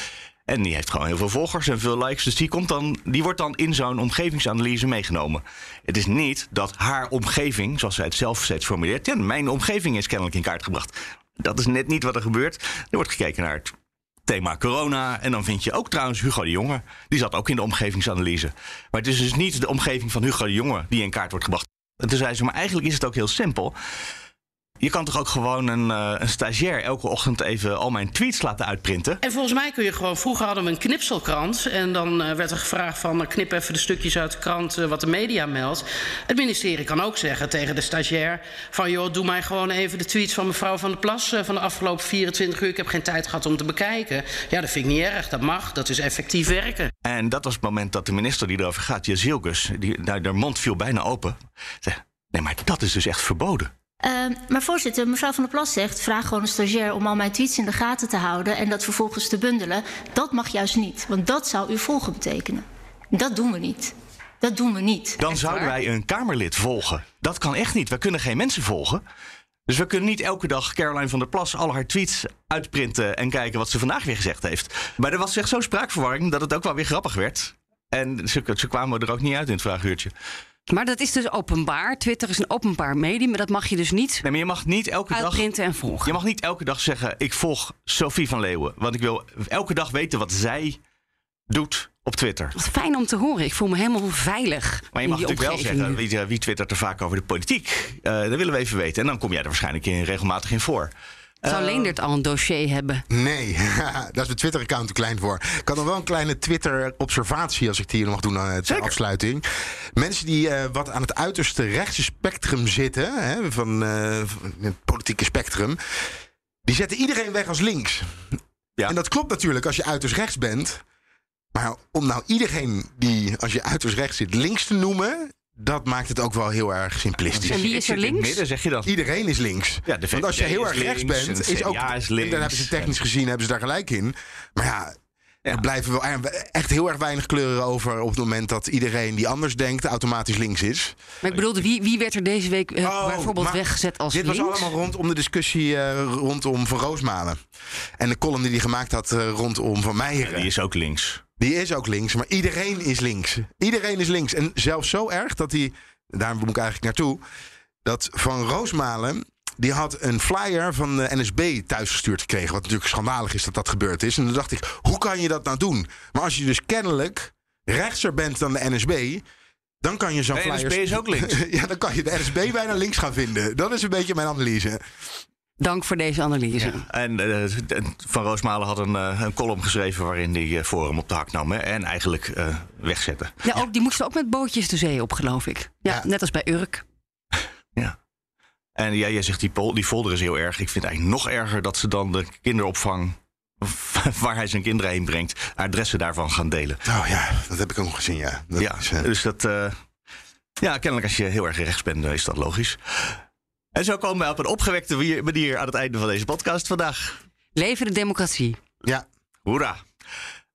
S3: En die heeft gewoon heel veel volgers en veel likes. Dus die, komt dan, die wordt dan in zo'n omgevingsanalyse meegenomen. Het is niet dat haar omgeving, zoals zij het zelf steeds formuleert... Mijn omgeving is kennelijk in kaart gebracht. Dat is net niet wat er gebeurt. Er wordt gekeken naar het thema corona. En dan vind je ook trouwens Hugo de Jonge. Die zat ook in de omgevingsanalyse. Maar het is dus niet de omgeving van Hugo de Jonge die in kaart wordt gebracht. En toen zei ze, maar eigenlijk is het ook heel simpel. Je kan toch ook gewoon een, uh, een stagiair elke ochtend even al mijn tweets laten uitprinten?
S14: En volgens mij kun je gewoon... Vroeger hadden we een knipselkrant. En dan uh, werd er gevraagd van... knip even de stukjes uit de krant wat de media meldt. Het ministerie kan ook zeggen tegen de stagiair... van joh, doe mij gewoon even de tweets van mevrouw Van der Plas... van de afgelopen 24 uur. Ik heb geen tijd gehad om te bekijken. Ja, dat vind ik niet erg. Dat mag. Dat is effectief werken.
S3: En dat was het moment dat de minister die erover gaat... Jezilgus, die, nou, haar mond viel bijna open. Zei, nee, maar dat is dus echt verboden.
S13: Uh, maar voorzitter, mevrouw Van der Plas zegt... vraag gewoon een stagiair om al mijn tweets in de gaten te houden... en dat vervolgens te bundelen. Dat mag juist niet, want dat zou uw volgen betekenen. Dat doen we niet. Dat doen we niet.
S3: Dan zouden wij een Kamerlid volgen. Dat kan echt niet. We kunnen geen mensen volgen. Dus we kunnen niet elke dag Caroline van der Plas al haar tweets uitprinten... en kijken wat ze vandaag weer gezegd heeft. Maar er was echt zo'n spraakverwarring dat het ook wel weer grappig werd. En ze, ze kwamen er ook niet uit in het vraaguurtje.
S4: Maar dat is dus openbaar. Twitter is een openbaar medium, maar dat mag je dus niet.
S3: Nee, maar je mag niet elke dag.
S4: En volgen.
S3: Je mag niet elke dag zeggen: ik volg Sophie van Leeuwen, want ik wil elke dag weten wat zij doet op Twitter.
S4: Wat fijn om te horen. Ik voel me helemaal veilig.
S3: Maar je mag natuurlijk wel zeggen, wie, eh, wie twittert er vaak over de politiek? Eh, dat willen we even weten. En dan kom jij er waarschijnlijk in, regelmatig in voor.
S4: Zou
S3: Eh,
S4: Leendert al een dossier hebben?
S5: Nee, daar is mijn Twitter-account te klein voor. Ik had nog wel een kleine Twitter-observatie, als ik die hier nog doen aan de afsluiting. Mensen die eh, wat aan het uiterste rechtse spectrum zitten, hè, van, eh, van het politieke spectrum, die zetten iedereen weg als links. En dat klopt natuurlijk als je uiterst rechts bent. Maar om nou iedereen die, als je uiterst rechts zit, links te noemen. Dat maakt het ook wel heel erg simplistisch.
S4: En wie is er
S3: in het
S4: links?
S3: midden, zeg je dat?
S5: Iedereen is links.
S3: Ja, de
S5: Want als je heel erg rechts
S3: links,
S5: bent,
S3: en
S5: is ook.
S3: Is links.
S5: dan hebben ze technisch gezien hebben ze daar gelijk in. Maar ja, er blijven wel echt heel erg weinig kleuren over op het moment dat iedereen die anders denkt automatisch links is.
S4: Maar ik bedoelde, wie, wie werd er deze week eh, bijvoorbeeld
S5: Oh, maar
S4: weggezet als
S5: Dit
S4: links?
S5: was allemaal rondom de discussie eh, rondom Van Roosmalen. En de column die hij gemaakt had eh, rondom Van Meijeren.
S3: die is ook links.
S5: Die is ook links, maar iedereen is links. Iedereen is links. En zelfs zo erg dat hij, daar moet ik eigenlijk naartoe, dat Van Roosmalen. Die had een flyer van de NSB thuisgestuurd gekregen. Wat natuurlijk schandalig is dat dat gebeurd is. En toen dacht ik, hoe kan je dat nou doen? Maar als je dus kennelijk rechtser bent dan de NSB... dan kan je zo'n
S3: De
S5: flyer...
S3: NSB is ook links.
S5: ja, dan kan je de NSB bijna links gaan vinden. Dat is een beetje mijn analyse.
S4: Dank voor deze analyse.
S3: En eh, Van Roosmalen had een, eh, een column geschreven waarin hij eh, Forum op de hak nam hè, en eigenlijk eh, wegzette.
S4: Ja, ook, die moesten ook met bootjes de zee op, geloof ik. Ja, net als bij Urk.
S3: En ja, jij zegt die, pol, die folder is heel erg. Ik vind het eigenlijk nog erger dat ze dan de kinderopvang waar hij zijn kinderen heen brengt, adressen daarvan gaan delen.
S5: Oh ja, dat heb ik ook nog gezien, ja. Dat
S3: ja,
S5: is,
S3: dus dat. eh, ja, kennelijk als je heel erg rechts bent, is dat logisch. En zo komen wij op een opgewekte manier aan het einde van deze podcast vandaag.
S4: Leven de democratie.
S5: Ja.
S3: Hoera.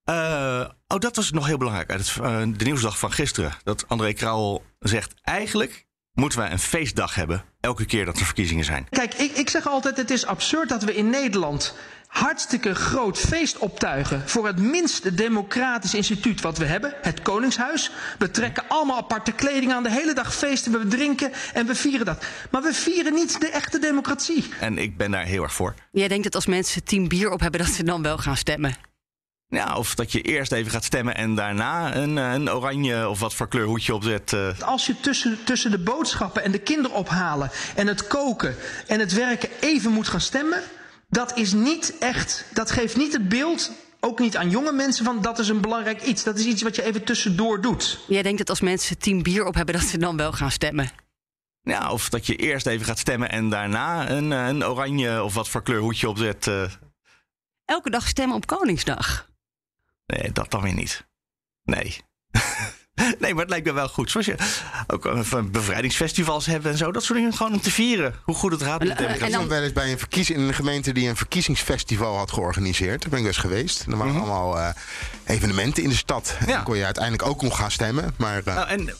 S3: Eh, oh, dat was nog heel belangrijk uit het, eh, de nieuwsdag van gisteren. Dat André Krauwel zegt: eigenlijk moeten wij een feestdag hebben. elke keer dat er verkiezingen zijn.
S15: Kijk, ik, ik zeg altijd: het is absurd dat we in Nederland hartstikke groot feest optuigen voor het minst democratisch instituut wat we hebben, het Koningshuis. We trekken allemaal aparte kleding aan, de hele dag feesten, we drinken en we vieren dat. Maar we vieren niet de echte democratie.
S3: En ik ben daar heel erg voor.
S4: Jij denkt dat als mensen tien bier op hebben, dat ze dan wel gaan stemmen?
S3: Ja, of dat je eerst even gaat stemmen en daarna een, eh, een oranje of wat voor kleur hoedje opzet. eh.
S15: Als je tussen, tussen de boodschappen en de kinderen ophalen en het koken en het werken even moet gaan stemmen, dat is niet echt, dat geeft niet het beeld, ook niet aan jonge mensen, van dat is een belangrijk iets. Dat is iets wat je even tussendoor doet.
S4: Jij denkt dat als mensen tien bier op hebben, dat ze dan wel gaan stemmen?
S3: Ja, of dat je eerst even gaat stemmen en daarna een, eh, een oranje of wat voor kleur hoedje opzet. eh.
S4: Elke dag stemmen op Koningsdag.
S3: Nee, dat dan weer niet. Nee. nee, maar het lijkt me wel goed. Zoals je ook eh, van bevrijdingsfestivals hebben en zo. Dat soort dingen gewoon om te vieren. Hoe goed het gaat met de
S5: Ik was
S3: democratie.
S5: wel eens bij een verkiezing in een gemeente die een verkiezingsfestival had georganiseerd. Daar ben ik dus geweest. Er waren allemaal eh, evenementen in de stad. En dan kon je uiteindelijk ook nog gaan stemmen. Maar eh,
S3: Nou, en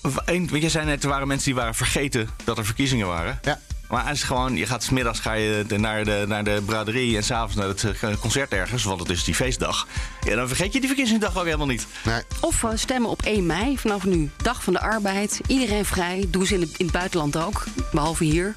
S3: want je zei net, er waren mensen die waren vergeten dat er verkiezingen waren.
S5: Ja.
S3: Maar als gewoon, je gaat smiddags ga je de- naar, de, naar de braderie en s'avonds naar het eh, concert ergens, want het is die feestdag. Ja, dan vergeet je die verkiezingsdag ook helemaal niet.
S5: Nee.
S4: Of eh, stemmen op 1 mei, vanaf nu. Dag van de arbeid. Iedereen vrij. Doen ze in het, in het buitenland ook. Behalve hier.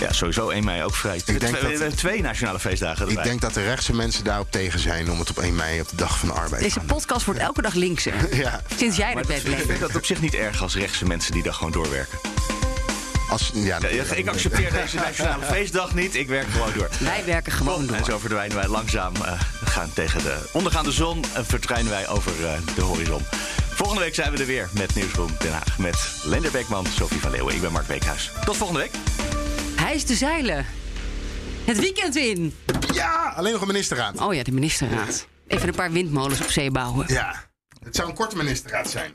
S3: Ja, sowieso 1 mei ook vrij.
S5: Ik denk
S3: twee,
S5: dat-
S3: we hebben twee nationale feestdagen erbij.
S5: ik denk dat de rechtse mensen daarop tegen zijn om het op 1 mei op de dag van de arbeid
S4: Deze podcast wordt elke dag linkser.
S5: Ja.
S4: Sinds jij
S3: Maar
S4: er bent,
S3: dat, ik vind dat op zich niet erg als rechtse mensen die dag gewoon doorwerken.
S5: Als, ja,
S3: Ja, ik accepteer deze nationale feestdag niet. Ik werk gewoon door.
S4: Wij werken gewoon door.
S3: En zo verdwijnen wij langzaam eh, gaan tegen de ondergaande zon en verdwijnen wij over eh, de horizon. Volgende week zijn we er weer met Nieuwsroom Den Haag. Met Lender Beekman, Sophie van Leeuwen. Ik ben Mark Beekhuis. Tot volgende week.
S4: Hij is de zeilen. Het weekend in.
S5: Ja, alleen nog een ministerraad.
S4: Oh ja, de ministerraad. Even een paar windmolens op zee bouwen.
S5: Ja, het zou een korte ministerraad zijn.